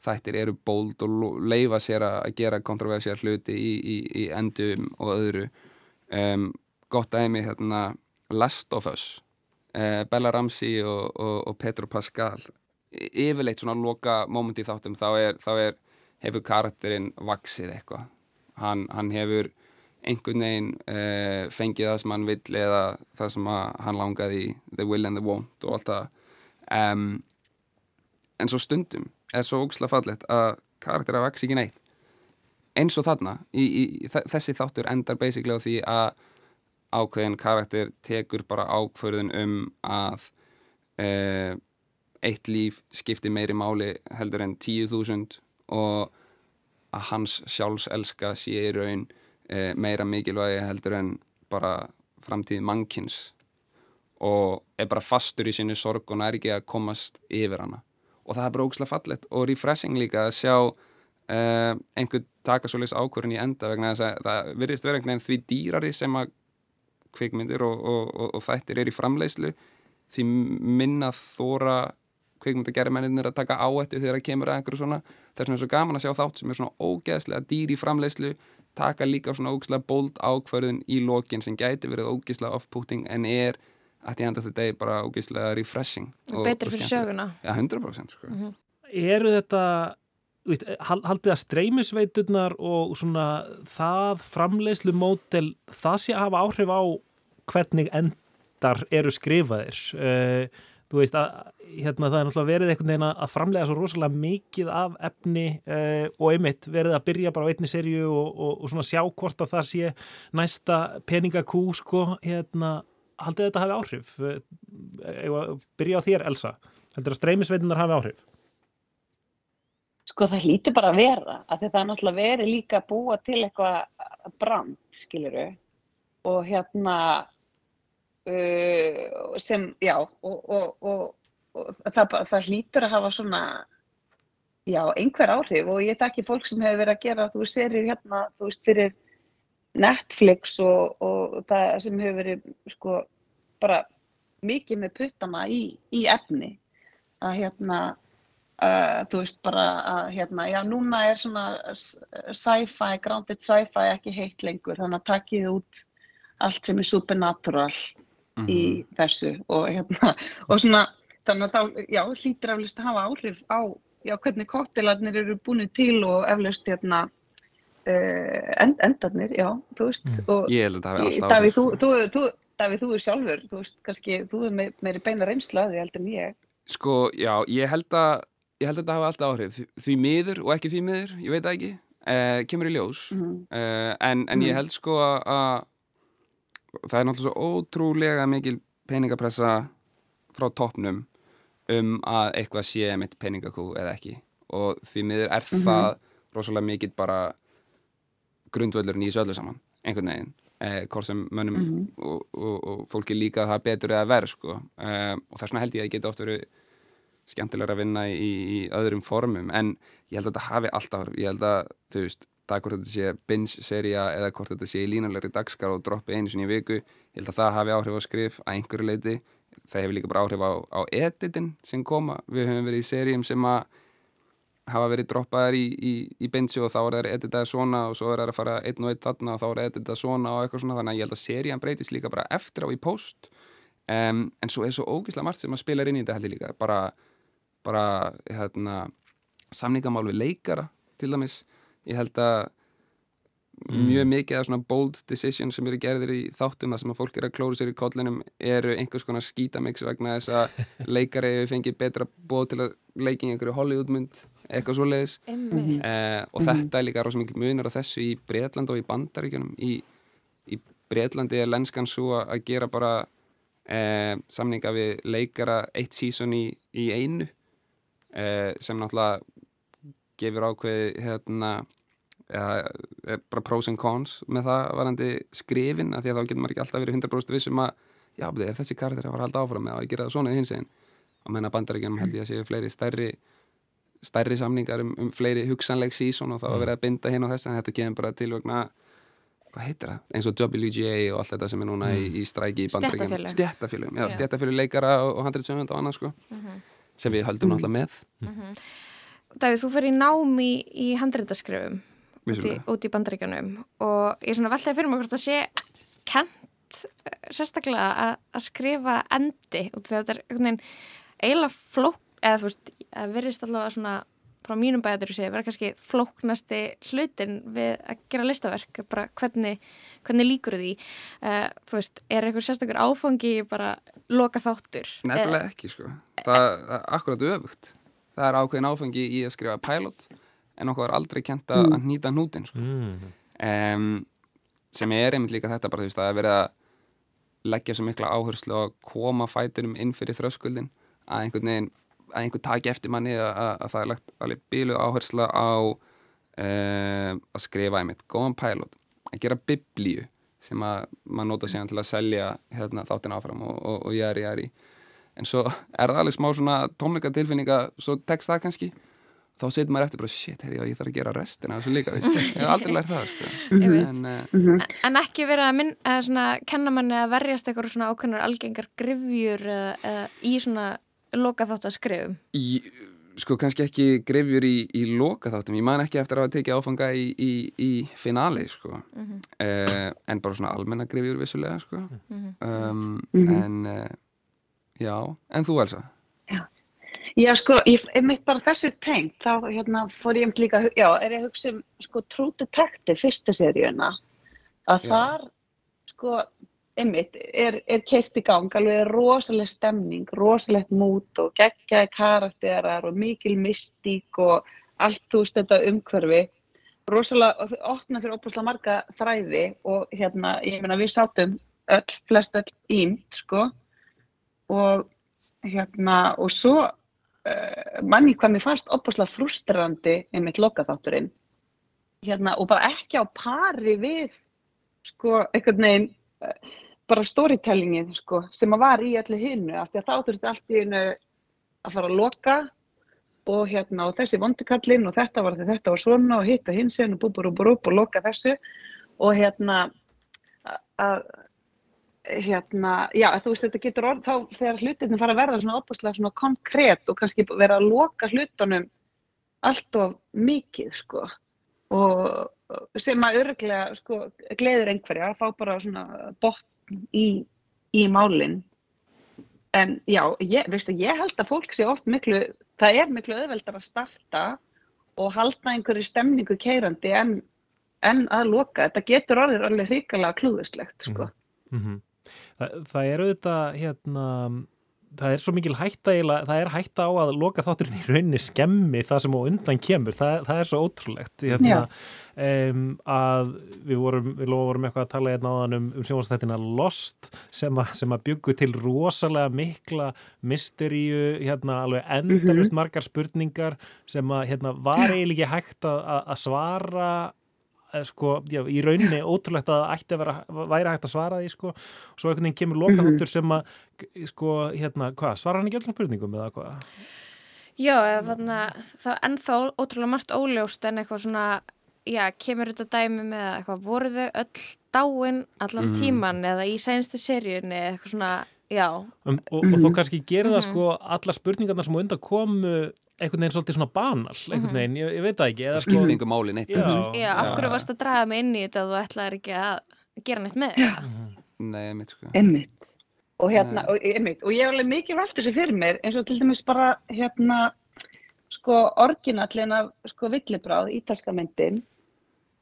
[SPEAKER 9] þættir eru bóld og leyfa sér að gera kontroversiál hluti í, í, í endum og öðru. Um, gott dæmi hérna Last of Us uh, Bella Ramsey og, og, og Petro Pascal yfirleitt svona loka moment í þáttum þá er, þá er hefur karakterinn vaksið eitthvað. Hann, hann hefur einhvern veginn uh, fengið það sem hann vill eða það sem hann langaði í the will and the want og allt það. Um, en svo stundum er svo ógislega fallegt að karakter að vaks ekki neitt. Eins og þarna í, í, í, þe- þessi þáttur endar basically á því að ákveðin karakter tekur bara ákvörðun um að uh, eitt líf skipti meiri máli heldur en 10.000 og að hans sjálfselska sé í raun uh, meira mikilvægi heldur en bara framtíð mannkins og er bara fastur í sinni sorg og nær ekki að komast yfir hana. Og það er bara ógslag fallett og refreshing líka að sjá uh, einhver taka svoleiðis ákvörðin í enda vegna þess að það virðist vera einhvern veginn því dýrari sem að kvikmyndir og, og, og, og þættir er í framleiðslu því minna þóra kvikmyndagerðmennir að taka áættu þegar það kemur að einhverju svona. Það er svona svo gaman að sjá þátt sem er svona ógeðslega dýr í framleiðslu taka líka svona ógeðslega bold ákvörðin í lokin sem gæti verið ógeðslega off-putting en er at the end of the day bara ógeðslega refreshing
[SPEAKER 1] og betri fyrir söguna.
[SPEAKER 9] Já, 100% sko.
[SPEAKER 2] Eru þetta, veist, hal- haldið að streymisveiturnar og svona það framleiðslu mótel, það sé að hafa áhrif á hvernig endar eru skrifaðir. Uh, þú veist að hérna, það er náttúrulega verið einhvern veginn að framlega svo rosalega mikið af efni uh, og einmitt verið að byrja bara á einni serju og, og, og svona sjá hvort að það sé næsta peningakú sko, hérna, haldið þetta hafi áhrif? Byrja á þér Elsa? Heldur að streymisveitunar hafi áhrif
[SPEAKER 8] Sko það hlýtur bara að vera, af því það er náttúrulega verið líka að búa til eitthvað brand, skiluru, og hérna, uh, sem, já, og, og, og, og það, það hlýtur að hafa svona, já, einhver áhrif. Og ég takki fólk sem hefur verið að gera, þú serið hérna, þú veist, fyrir Netflix og það sem hefur verið, sko, bara mikið með puttana í, í efni, að hérna, Uh, þú veist bara að hérna, já núna er svona sci-fi, grounded sci-fi ekki heitt lengur þannig að takkið út allt sem er supernatural mm -hmm. í þessu og hérna og svona þannig að þá, já, hlýtur eflust að hafa áhrif á, já, hvernig kóttelarnir eru búin til og eflust hérna uh, end, endarnir, já, þú veist mm. og
[SPEAKER 9] Ég held að það hafi alltaf
[SPEAKER 8] Davíð, þú, þú, þú, Davíð, þú er sjálfur, þú veist, kannski þú er meiri beina reynslu að því heldur en ég
[SPEAKER 9] Sko, já, ég held að ég held að þetta hafa alltaf áhrif því miður og ekki því miður, ég veit ekki uh, kemur í ljós mm -hmm. uh, en, en ég held sko að það er náttúrulega svo ótrúlega mikil peningapressa frá toppnum um að eitthvað sé mitt peningakú eða ekki og því miður er mm -hmm. það rosalega mikil bara grundvöldurinn í þessu öllu saman einhvern veginn eh, hvort sem mönnum mm -hmm. og, og, og fólki líka það betur eða verð sko eh, og þess vegna held ég að það geta oft verið skemmtilegra að vinna í, í öðrum formum en ég held að þetta hafi alltaf ég held að þú veist, það hvort þetta sé binge-seria eða hvort þetta sé í línulegri dagskar og droppi einu sinni í viku ég held að það hafi áhrif á skrif að einhverju leiti það hefur líka bara áhrif á, á editin sem koma, við höfum verið í seríum sem að hafa verið droppaðar í, í, í binge og þá er það editað svona og svo er það að fara einn og einn þarna og þá er það editað svona og eitthvað svona. Þannig að ég held að serían breytist líka bara eftir á í post um, en svo er svo ógíslega margt sem að spila inn í þetta heldur líka. Bara bara hérna, samningamál við leikara til dæmis. Ég held að mm. mjög mikið af svona bold decisions sem eru gerðir í þáttum þar sem að fólk er að klóra sér í kollinum eru einhvers konar skítamix vegna þess að leikari fengi betra bóð til að leiki í einhverju Hollywoodmynd eitthvað svo leiðis eh, og þetta er líka rosa mikil munur á þessu í Breitland og í Bandaríkjunum. Í, í Breitlandi er lenskan svo að gera bara eh, samninga við leikara eitt sísón í, í einu sem náttúrulega gefur ákveði hérna eða bara pros and cons með það varandi skrifin af því að þá getur maður ekki alltaf verið 100% vissum að já, er þessi kardir að fara að halda áfram með að gera það svona í hins einn og menna bandaríkjum held ég að séu fleiri stærri stærri samningar um, um fleiri hugsanleg sísón og þá að vera að binda hinn og þess en þetta kemur bara til vegna hvað heitir það, eins og WGA og allt þetta sem er núna mm. í, í stræki í bandaríkjum stjættafélum, já, stjættafélum leikara og, og handriðsöfund og annað sko. Mm -hmm sem við höldum náttúrulega með. Mm -hmm.
[SPEAKER 1] Davíð, þú fyrir námi í, í handreitaskrifum út í, út í bandaríkjanum og ég er svona veltaði fyrir mig hvort að sé kent eh, sérstaklega að skrifa endi og þetta er einhvern veginn eiginlega flók, eða þú veist, verðist allavega svona frá mínum bæðir sé, vera kannski flóknasti hlutin við að gera listaverk bara hvernig, hvernig líkur því uh, þú veist, er einhver sérstaklega áfangi bara loka þáttur?
[SPEAKER 9] Nefnilega ekki sko það er akkurat öfugt það er ákveðin áfengi í að skrifa pilot en okkur er aldrei kent að mm. nýta nútin sko. mm. um, sem er einmitt líka þetta bara þú veist að það er verið að leggja svo mikla áherslu að koma fæturum inn fyrir þröskuldin að einhvern veginn að einhvern taki eftir manni að, að, að það er lagt alveg bílu áherslu á uh, að skrifa einmitt góðan pilot, að gera biblíu sem að maður nota síðan til að selja hérna, þáttin áfram og, og, og jæri jæri en svo er það alveg smá svona tónleikatilfinninga, svo tekst það kannski. Þá setur maður eftir bara, shit, herri, ég þarf að gera restina þessu líka, veist, ég hef aldrei lært það sko.
[SPEAKER 1] en, uh, en ekki verið að minn, eða svona, kenna manni að verjast eitthvað svona ákveðnar algengar grifjur eða, eða í svona loka þátt að skrifum
[SPEAKER 9] í, sko, kannski ekki grifjur í, í loka þáttum, ég man ekki eftir að hafa tekið áfanga í, í, í finali, sko mm -hmm. uh, en bara svona almenna grifjur vissulega, sko mm -hmm. um, mm -hmm. en uh, Já, en þú Elsa?
[SPEAKER 8] Já, já sko, ég mitt bara þessu tengt, þá hérna fór ég um líka, já, er ég að hugsa um sko True Detective fyrstu seríuna, að já. þar sko einmitt, er, er keirt í gang, alveg rosaleg stemning, rosalegt mút og geggjaði karakterar og mikil mystík og allt, þú veist, þetta umhverfi. Rosalega, og þau opna fyrir óbúslega marga þræði og hérna, ég meina, við sátum öll, flest öll ímt, sko, og hérna, og svo uh, manni hvað mér fannst óbúslega frustrandi einmitt lokaþátturinn, hérna, og bara ekki á pari við, sko, einhvern veginn, uh, bara storytellingin sko, sem að var í öllu hinnu af því að þá þurfti allt í hinnu að fara að loka og hérna og þessi vondikallin og þetta var þetta var svona og hitta hins og búbur og búbur og loka þessu. Og hérna að hérna, já þú veist þetta getur orð þá þegar hlutinni fara að verða svona opaslega svona konkrétt og kannski vera að loka hlutunum allt of mikið sko og sem að örglega sko gleður einhverja að fá bara svona botn í, í málinn en já, ég, veistu, ég held að fólk sé oft miklu, það er miklu auðveldar að starta og halda einhverju stemningu keirandi en, en að loka, þetta getur orðið alveg hrikalega klúðuslegt sko.
[SPEAKER 2] Mm -hmm. það, það er auðvitað hérna það er svo mikil hætta eiginlega, það er hætta á að loka þátturinn í rauninni skemmi það sem á undan kemur, það, það er svo ótrúlegt. Hérna, um, að við vorum, við vorum eitthvað að tala hérna áðan um, um sjónastættina Lost sem, a, sem að byggu til rosalega mikla mysteríu, hérna alveg endalust
[SPEAKER 8] Mhm.
[SPEAKER 2] margar spurningar sem að hérna var eiginlega hægt að, að svara sko, já, í rauninni ótrúlegt að ætti að vera, væri hægt að svara því sko, og svo einhvern veginn kemur lokaþáttur sem að sko, hérna, hvað, svara hann ekki öllum spurningum eða hvað?
[SPEAKER 1] Já, eða þannig að það er ennþá ótrúlega margt óljóst en eitthvað svona, já, kemur þetta dæmi með eitthvað, voru þau öll dáin allan
[SPEAKER 2] Mm.
[SPEAKER 1] tíman eða í sænstu seríunni eða eitthvað svona.
[SPEAKER 2] Um, og, og þó kannski gerir það sko alla spurningarna sem undan komu einhvern veginn svolítið svona banal einhvern veginn, ég, ég veit það ekki eða,
[SPEAKER 9] Það skipti engu máli neitt
[SPEAKER 2] Já.
[SPEAKER 1] Já, af hverju varst að draga mig inn í þetta og þú ætlaðir ekki að gera neitt með þetta?
[SPEAKER 9] Nei, mitt sko.
[SPEAKER 8] Einmitt. Og hérna, og, einmitt, og ég hef alveg mikið velt þessi fyrir mér, eins og til dæmis bara, hérna, sko, orginallin af, sko, villibráð, ítalska myndin,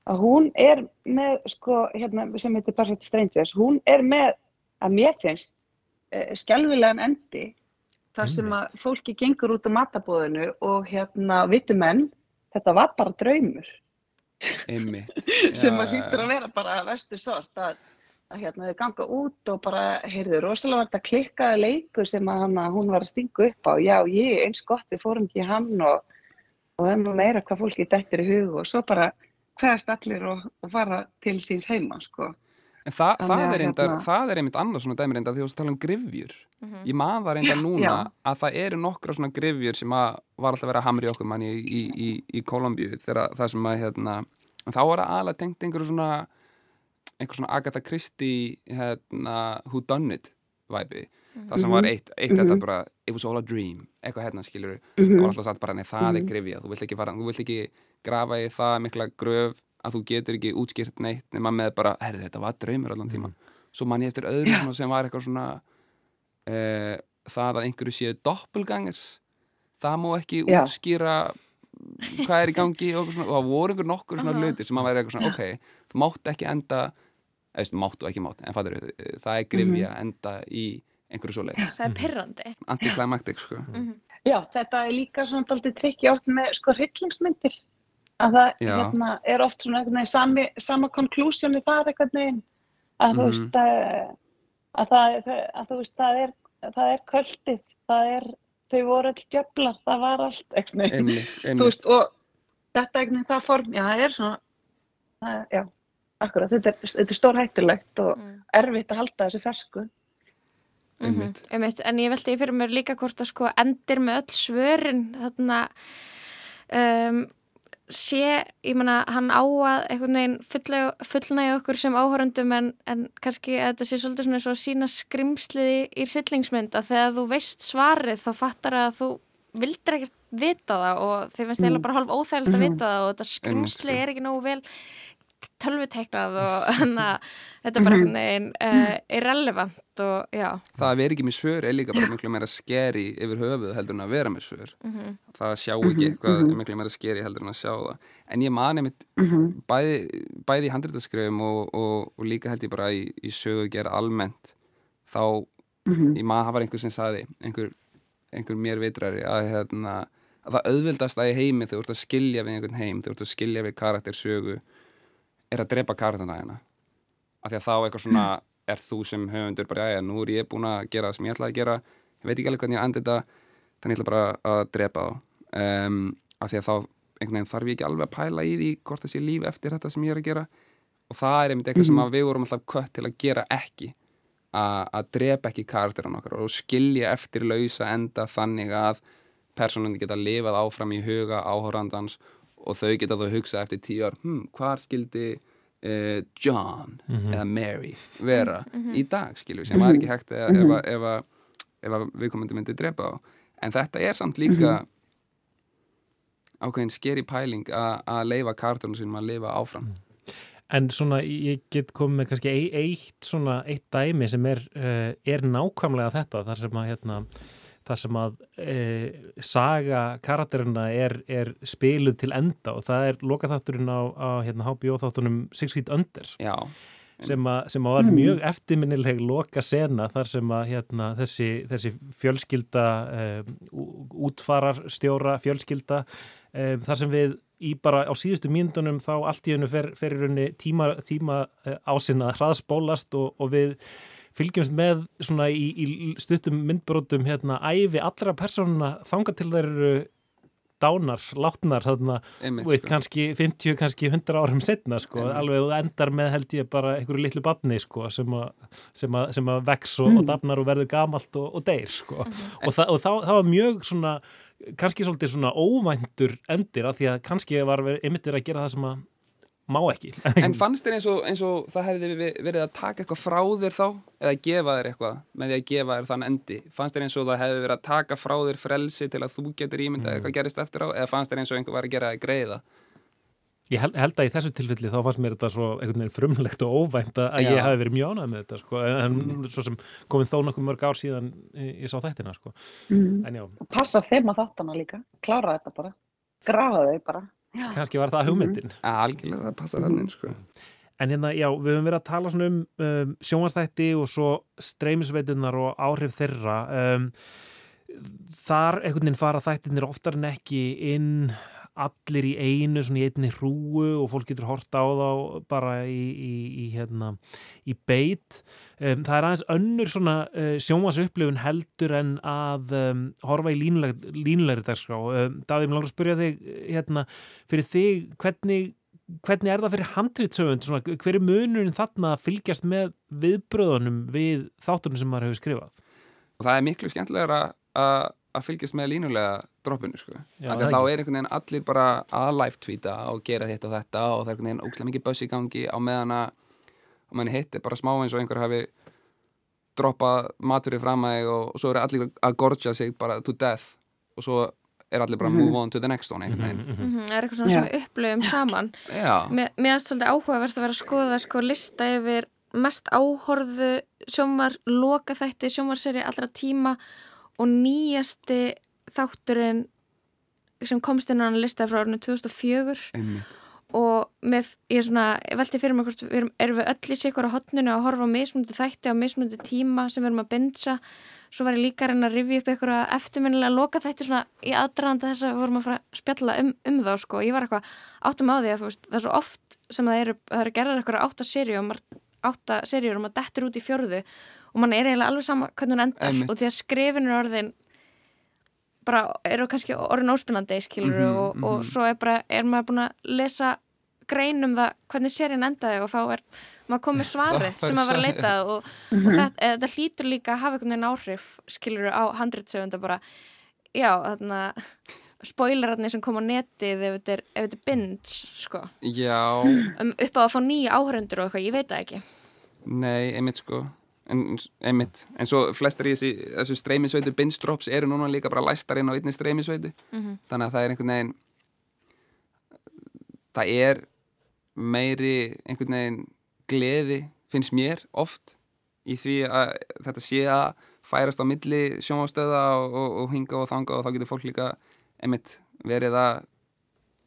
[SPEAKER 8] að hún er með, sko, hérna, sem heitir Perfect Strangers, hún er með, að mér finnst, uh, skelvilegan endi, þar sem að fólki gengur út á matabóðinu og, hérna, viti menn, þetta var bara draumur. Sem að hlýtur að vera bara vestu sort að, að hérna þau ganga út og bara, heyrðu, rosalega þetta klikkaði leikur sem að hana, hún var að stinga upp á, já, ég, eins gott, við fórum ekki hann og, og það er meira hvað fólki dettir í hug og svo bara hverjast allir og, og fara til síns heima, sko.
[SPEAKER 9] En það,
[SPEAKER 8] Þannig
[SPEAKER 9] það,
[SPEAKER 8] að
[SPEAKER 9] er reyndar,
[SPEAKER 8] hérna-
[SPEAKER 9] það er einmitt annað svona dæmi reyndar því þú varst að tala um grifjur. Ég man það reyndar núna
[SPEAKER 8] Já.
[SPEAKER 9] að það eru nokkra svona grifjur sem að var alltaf að vera að hamra í okkur manni í, í, í, í Kolumbíu þegar það sem að hérna, þá var það aðalega tengt einhverju svona einhver svona Agatha Christie hérna, who done it væpi. Það sem var eitt, eitt þetta
[SPEAKER 8] Mhm.
[SPEAKER 9] bara it was all a dream, eitthvað hérna skilur
[SPEAKER 8] Mhm.
[SPEAKER 9] það var alltaf sagt bara, nei það er
[SPEAKER 8] Mhm.
[SPEAKER 9] grifja þú vilt ekki fara, þú vilt ekki grafa í það mikla gröf að þú getur ekki útskýrt neitt nema með bara, herri þetta var draumur allan tíman svo man ég eftir öðru svona sem var eitthvað svona uh, það að einhverju séu doppelgangers. Það má ekki
[SPEAKER 8] Já.
[SPEAKER 9] útskýra hvað er í gangi og, eitthvað svona, og það voru einhver nokkur svona
[SPEAKER 1] Aha.
[SPEAKER 9] hlutir sem að vera eitthvað svona, ok, þú mátt ekki enda eða veist, máttu ekki mátt, en fattur það er grifja enda í einhverju svo leið,
[SPEAKER 1] Það er pyrrandi.
[SPEAKER 9] antiklimaktik sko.
[SPEAKER 8] Já, þetta er líka svona daldið trikki oft með sko hryllingsmyndir að það hérna, er oft svona einhvern veginn sami, sama conclusioni þar einhvern veginn að þú
[SPEAKER 9] Mhm.
[SPEAKER 8] veist að, að, það, að þú veist það er, það er kvöldið, það er þau voru all djöflar, það var allt einhvern veginn,
[SPEAKER 9] einmitt,
[SPEAKER 8] þú
[SPEAKER 9] einmitt
[SPEAKER 8] veist og þetta einhvern veginn það form, já það er svona það, já, akkurat, þetta er, þetta er stór hættulegt og
[SPEAKER 1] Mm.
[SPEAKER 8] erfitt að halda þessu fersku
[SPEAKER 9] einmitt.
[SPEAKER 1] Mm -hmm. En ég veldi fyrir mér líka hvort að sko endir með öll svörin þarna um, sé, ég meina hann á að einhvern veginn fullnægja okkur sem áhörundum en, en kannski að þetta sé svolítið svona svo sína skrimslið í, hryllingsmynd að þegar þú veist svarið þá fattar að þú vildir ekkert vita það og þið finnst
[SPEAKER 8] Mm.
[SPEAKER 1] eiginlega bara hálf óþægilegt að
[SPEAKER 8] Mhm.
[SPEAKER 1] vita það og þetta skrimsli
[SPEAKER 9] sko.
[SPEAKER 1] er ekki nógu vel tölvuteiknað og að þetta er bara einhvern veginn uh, irrelevant og já
[SPEAKER 9] það að vera ekki með svör er líka bara miklu meira skeri yfir höfuð heldur en að vera með svör
[SPEAKER 1] Mhm.
[SPEAKER 9] það að sjá ekki
[SPEAKER 8] Mhm,
[SPEAKER 9] eitthvað
[SPEAKER 8] mhm.
[SPEAKER 9] er miklu meira skeri heldur en að sjá það en ég mani mitt
[SPEAKER 8] Mhm.
[SPEAKER 9] bæði, bæði í handritaskrifum og, og, og líka held ég bara í, í sögu gera almennt þá
[SPEAKER 8] Mhm.
[SPEAKER 9] ég maður það var einhver sem saði einhver, einhver mér vitrari að, hérna, að það auðvildast að í heimi þegar þú ert að skilja við einhvern heim þegar þú ert að skilja við karakter sögu er að drepa karakterna hérna af því að þá eitthvað svona er þú sem höfundur bara, já, nú er ég búin að gera það sem ég ætlaði að gera. Ég veit ekki alveg hvernig ég andi þetta þannig ég ætla bara að drepa þá. Um, af því að þá einhvern veginn þarf ég ekki alveg að pæla í því hvort sé líf eftir þetta sem ég er að gera. Og það er einmitt eitthvað sem að við vorum alltaf kött til að gera ekki að að drepa ekki karakteran okkar og skilja eftir lausa enda þannig að personundi geta lifað áfram í huga áhórandans og þau geta þau hugsað eftir tíu ár hm, hvar skildi uh, John
[SPEAKER 2] Mhm.
[SPEAKER 9] eða Mary vera.
[SPEAKER 2] Mhm.
[SPEAKER 9] í dag skilju sem var ekki hægt ef, ef, að- ef, að- ef að viðkomandi myndi drepa á en þetta er samt líka ákveðin skeri pæling að að leifa karakterunum sínum að lifa áfram.
[SPEAKER 2] En svona, ég get komið með kannski ei- eitt svona, eitt dæmi sem er, uh, er nákvæmlega þetta, þar sem að, hérna, þar sem að uh, saga karakterina er, er spiluð til enda og það er lokaþátturinn á, á hérna, HBO þáttunum Six Feet Under.
[SPEAKER 9] Já.
[SPEAKER 2] Sem að, sem að var
[SPEAKER 9] Mm.
[SPEAKER 2] mjög eftirminnileg loka sena þar sem að hérna, þessi, þessi fjölskylda um, útfarar stjóra fjölskylda um, þar sem við í bara á síðustu mínundunum þá allt í hennu fer, fer í rauninni tíma, tíma uh, ásinn að hraðspólast og, og við fylgjumst með svona í, í stuttum myndbrotum hérna æfi allra persónuna þanga til þeir eru dánar, látnar þarna, veist,
[SPEAKER 9] sko.
[SPEAKER 2] kannski 50, kannski 100 árum setna, sko,
[SPEAKER 9] Einmitt.
[SPEAKER 2] alveg og endar með held ég bara einhverju litlu badni, sko, sem að sem að, sem að vex og,
[SPEAKER 9] Mm.
[SPEAKER 2] og dafnar og verður gamalt og, og deyr, sko og, þa og þá, það var mjög svona kannski svolítið svona óvæntur endir af því að kannski var verið- einmitt verið að gera það sem að má ekki.
[SPEAKER 9] En fannst þér eins og, eins og það hefði verið að taka eitthvað frá þér þá? Eða gefa þér eitthvað með því að gefa þér þann endi? Fannst þér eins og það hefði verið að taka frá þér frelsi til að þú getur ímyndað eitthvað gerist eftir á? Eða fannst þér eins og einhver var að gera það greiða?
[SPEAKER 2] Ég held, held að í þessu tilfelli þá fannst mér þetta svo einhvern veginn frumlegt og óvænt að
[SPEAKER 9] Já.
[SPEAKER 2] ég hafi verið mjög ánægð með þetta sko. en svo sem komið þó nokkuð mörg ár síðan ég, sá þættina sko. En já,
[SPEAKER 8] Passa þeim að þáttana líka, klára þetta bara, grafa þau bara.
[SPEAKER 2] Kannski var það hugmyndin.
[SPEAKER 9] Algjörlega, það passar hann inn sko.
[SPEAKER 2] En hérna, já, við höfum verið að tala svona um, um sjónvastætti og svo streymisveitunar og áhrif þeirra. Um, þar einhvern veginn fara þættinir oftar en ekki inn allir í einu, svona í einni hrúu og fólk getur hort á þá bara í, í, í hérna í beit. Um, það er aðeins önnur svona uh, sjónvarsupplifun heldur en að um, horfa í línuleg, línulegri dagskrá. Um, Davíð, mér langar að spyrja þig hérna, fyrir þig, hvernig hvernig er það fyrir handritsöfund svona, hver er munurinn þarna að fylgjast með viðbröðunum við þáttunum sem maður hefur skrifað
[SPEAKER 9] og það er miklu skemmtilegra að að fylgjast með línulega droppinu sko.
[SPEAKER 2] Já,
[SPEAKER 9] Af því
[SPEAKER 2] það
[SPEAKER 9] að þá er einhvern veginn allir bara að live tweeta og gera þetta og þetta og það er einhvern veginn ógslag mikið buzz í gangi á meðan að hitt er bara smá eins og einhver hafi droppað maturinn fram að þig og, og svo eru allir að gorja sig bara to death og svo er allir bara
[SPEAKER 1] Mhm.
[SPEAKER 9] move on to the next one veginn
[SPEAKER 1] Mhm, Það er eitthvað svona sem
[SPEAKER 9] Já.
[SPEAKER 1] við upplöfum saman
[SPEAKER 9] Já.
[SPEAKER 1] Mér mér finnst svolítið áhugavert að vera að skoða sko lista yfir mest áhorðu sjómar, loka þætti sjómarseri allra tíma og nýjasti þátturinn sem komst inn á hann lista frá árinu 2004
[SPEAKER 9] Einmitt.
[SPEAKER 1] og með, ég er svona, ég velti fyrir mig hvort við erum, erum við öll í sig á hotninu að horfa á mismundi þætti á mismundi tíma sem við erum að bindsa svo var ég líka að reyna að rifja upp einhverja eftirminnilega loka þætti svona í aðdraðanda þess að við vorum að fara að spjalla um, um þá sko, ég var eitthvað áttum á því að þú veist, það er svo oft sem það eru, það eru gerðar eitthvað átta og maður átta serjur og maður dettur út í fjörðu og mann er eiginlega alveg sama hvernig hún endar
[SPEAKER 9] Einmitt.
[SPEAKER 1] og því að skrifin er orðin bara eru kannski orðin óspennandi skilur
[SPEAKER 9] Mhm,
[SPEAKER 1] og, og
[SPEAKER 9] mhm.
[SPEAKER 1] svo er bara, er maður búin að lesa grein um það hvernig serien endaði og þá er maður komið svarið
[SPEAKER 9] Það- það
[SPEAKER 1] sem maður var að
[SPEAKER 9] svarið.
[SPEAKER 1] leita að og, og þetta, eh, þetta hlýtur líka að hafa einhvern veginn áhrif skilur á handritsöfunda bara já, þarna spoilerarnir sem kom á netið ef þetta er, er binds sko um, upp á að fá nýja áhörendur og eitthvað, ég veit það ekki
[SPEAKER 9] nei, einmitt sko en, einmitt, en svo flestar í þessi, þessu streymisveitu binge-drops eru núna líka bara læstar inn á einni streymisveitu
[SPEAKER 1] Mhm.
[SPEAKER 9] þannig að það er einhvern veginn það er meiri einhvern veginn gleði finnst mér oft í því að þetta sé að færast á milli sjónvástöða og, og, og hinga og þanga og þá getur fólk líka einmitt verið að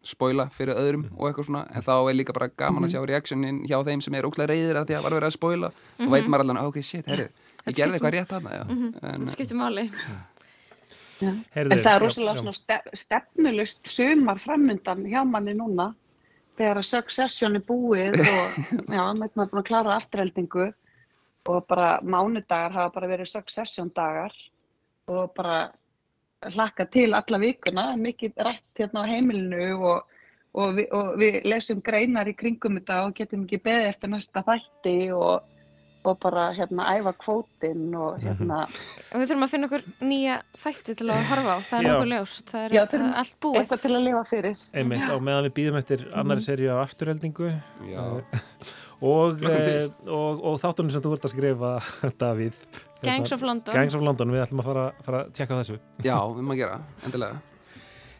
[SPEAKER 9] spoila fyrir öðrum og eitthvað svona en þá er líka bara gaman að sjá reaksjonin hjá þeim sem er ókslega reyðir að því að var verið að spoila. Og veit maður allan, ok, shit, herri ég gerði eitthvað rétt aðna, já. En,
[SPEAKER 1] Þetta skiptir máli.
[SPEAKER 2] Heyrðu,
[SPEAKER 8] En það er rosalega stef, stefnulust sumar framundan hjá manni núna þegar að succession er búið og já, maður er búin að klára afturheldingu og bara mánudagar hafa bara verið succession dagar og bara hlakka til alla vikuna, mikið rætt hérna á heimilinu og, og, vi, og við lesum greinar í kringum þetta og getum ekki beðið eftir næsta þætti og, og bara hérna æfa kvótinn og hérna
[SPEAKER 1] Og við þurfum að finna okkur nýja þætti til að horfa á. Það er
[SPEAKER 2] Já.
[SPEAKER 1] nokkuð ljóst. Það er
[SPEAKER 8] Já,
[SPEAKER 1] allt búið.
[SPEAKER 8] eitthvað til að lifa fyrir.
[SPEAKER 2] Einmitt, og meðan við býðum eftir annari seríu af afturheldingu
[SPEAKER 9] Já.
[SPEAKER 2] Og,
[SPEAKER 9] Hlökkum til.
[SPEAKER 2] e, og, og þáttunum sem þú ert að skrifa Davíð
[SPEAKER 1] Gangs of London.
[SPEAKER 2] Gangs of London, við ætlum að fara, fara að tjekka þessu
[SPEAKER 9] já, við maður gera, endilega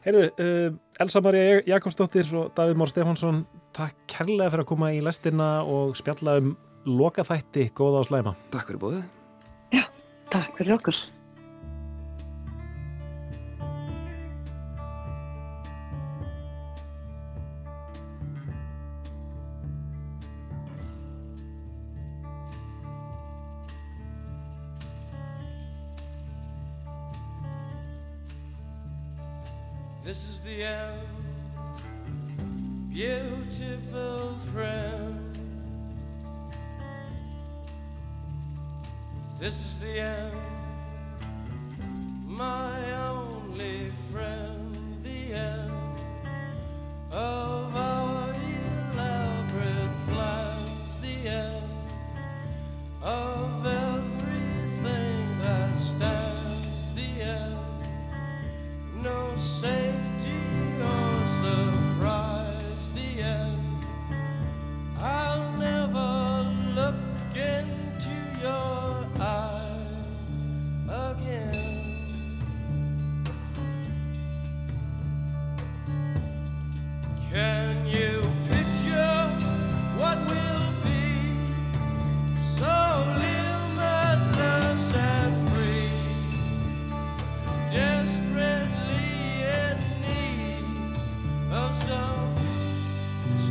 [SPEAKER 2] Heyrðu, uh, Elsa Maria Jakobsdóttir og Davíð Mór Stefánsson takk kærlega fyrir að koma í lestina og spjalla um lokaþætti góða á slæma
[SPEAKER 9] Takk fyrir bóðið
[SPEAKER 8] Takk fyrir okkur.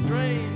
[SPEAKER 10] Stranger's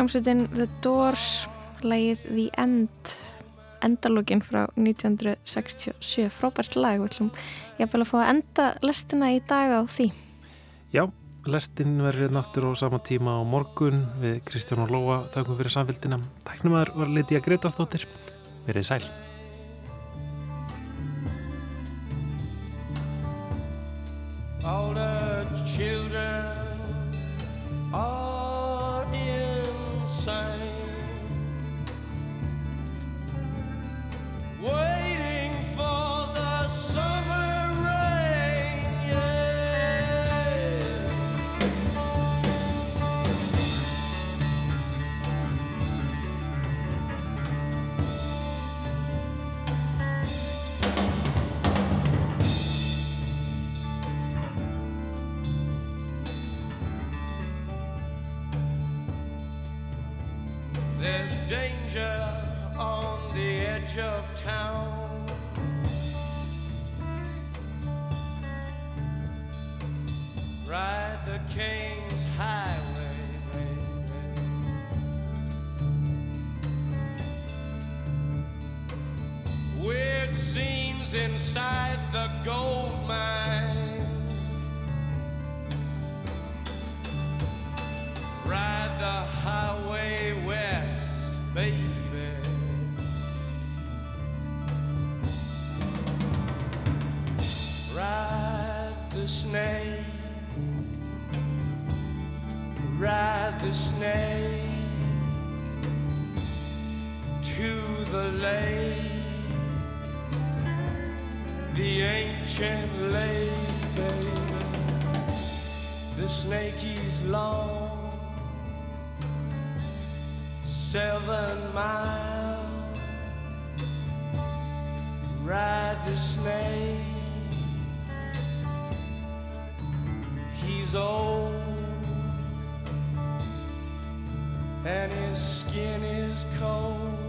[SPEAKER 1] Hljómsveitin The Doors, lagið The End, endalógin frá 1967, frábært lag, við ætlum jafnvel að fá að enda lestina í dag á því.
[SPEAKER 2] Já, lestin verður náttur á sama tíma á morgun við Kristján og Lóa þakkum fyrir samfélgina. Tæknumæður var Lítiða Greitastóttir. Verið sæl.
[SPEAKER 10] All danger on the edge of town. Ride the King's Highway. Weird scenes inside the gold mine. to the lake, the ancient lake, baby. The snake is long, seven miles. Ride the snake, he's old and his skin is cold.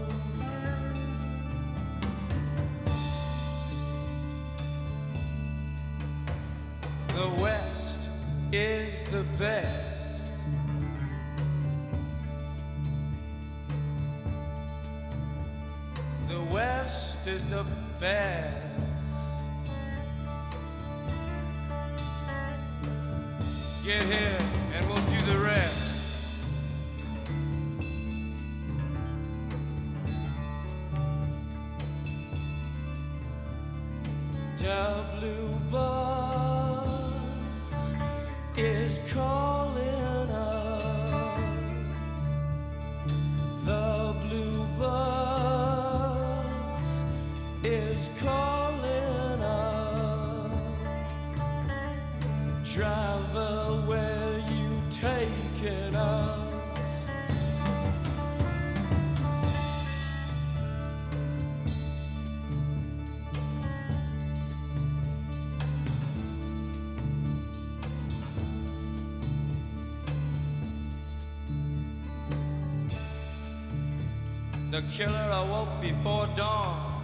[SPEAKER 10] The killer awoke before dawn.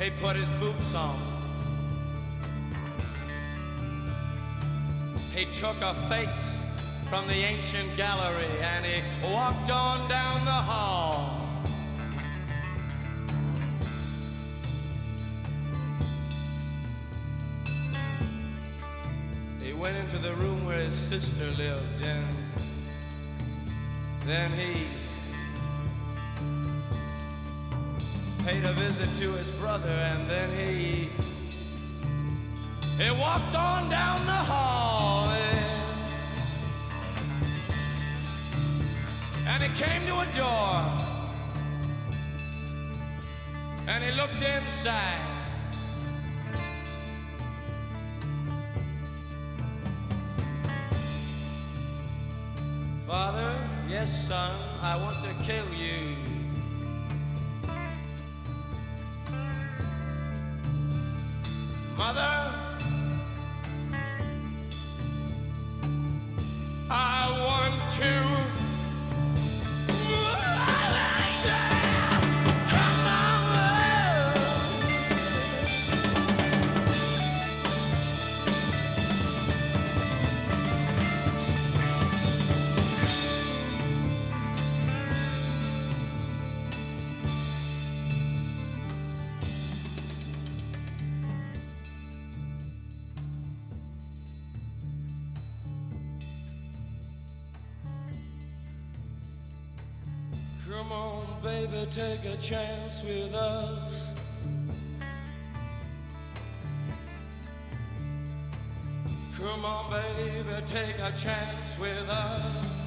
[SPEAKER 10] He put his boots on. He took a face from the ancient gallery and he walked on down the hall. take a chance with us. Come on, baby, take a chance with us.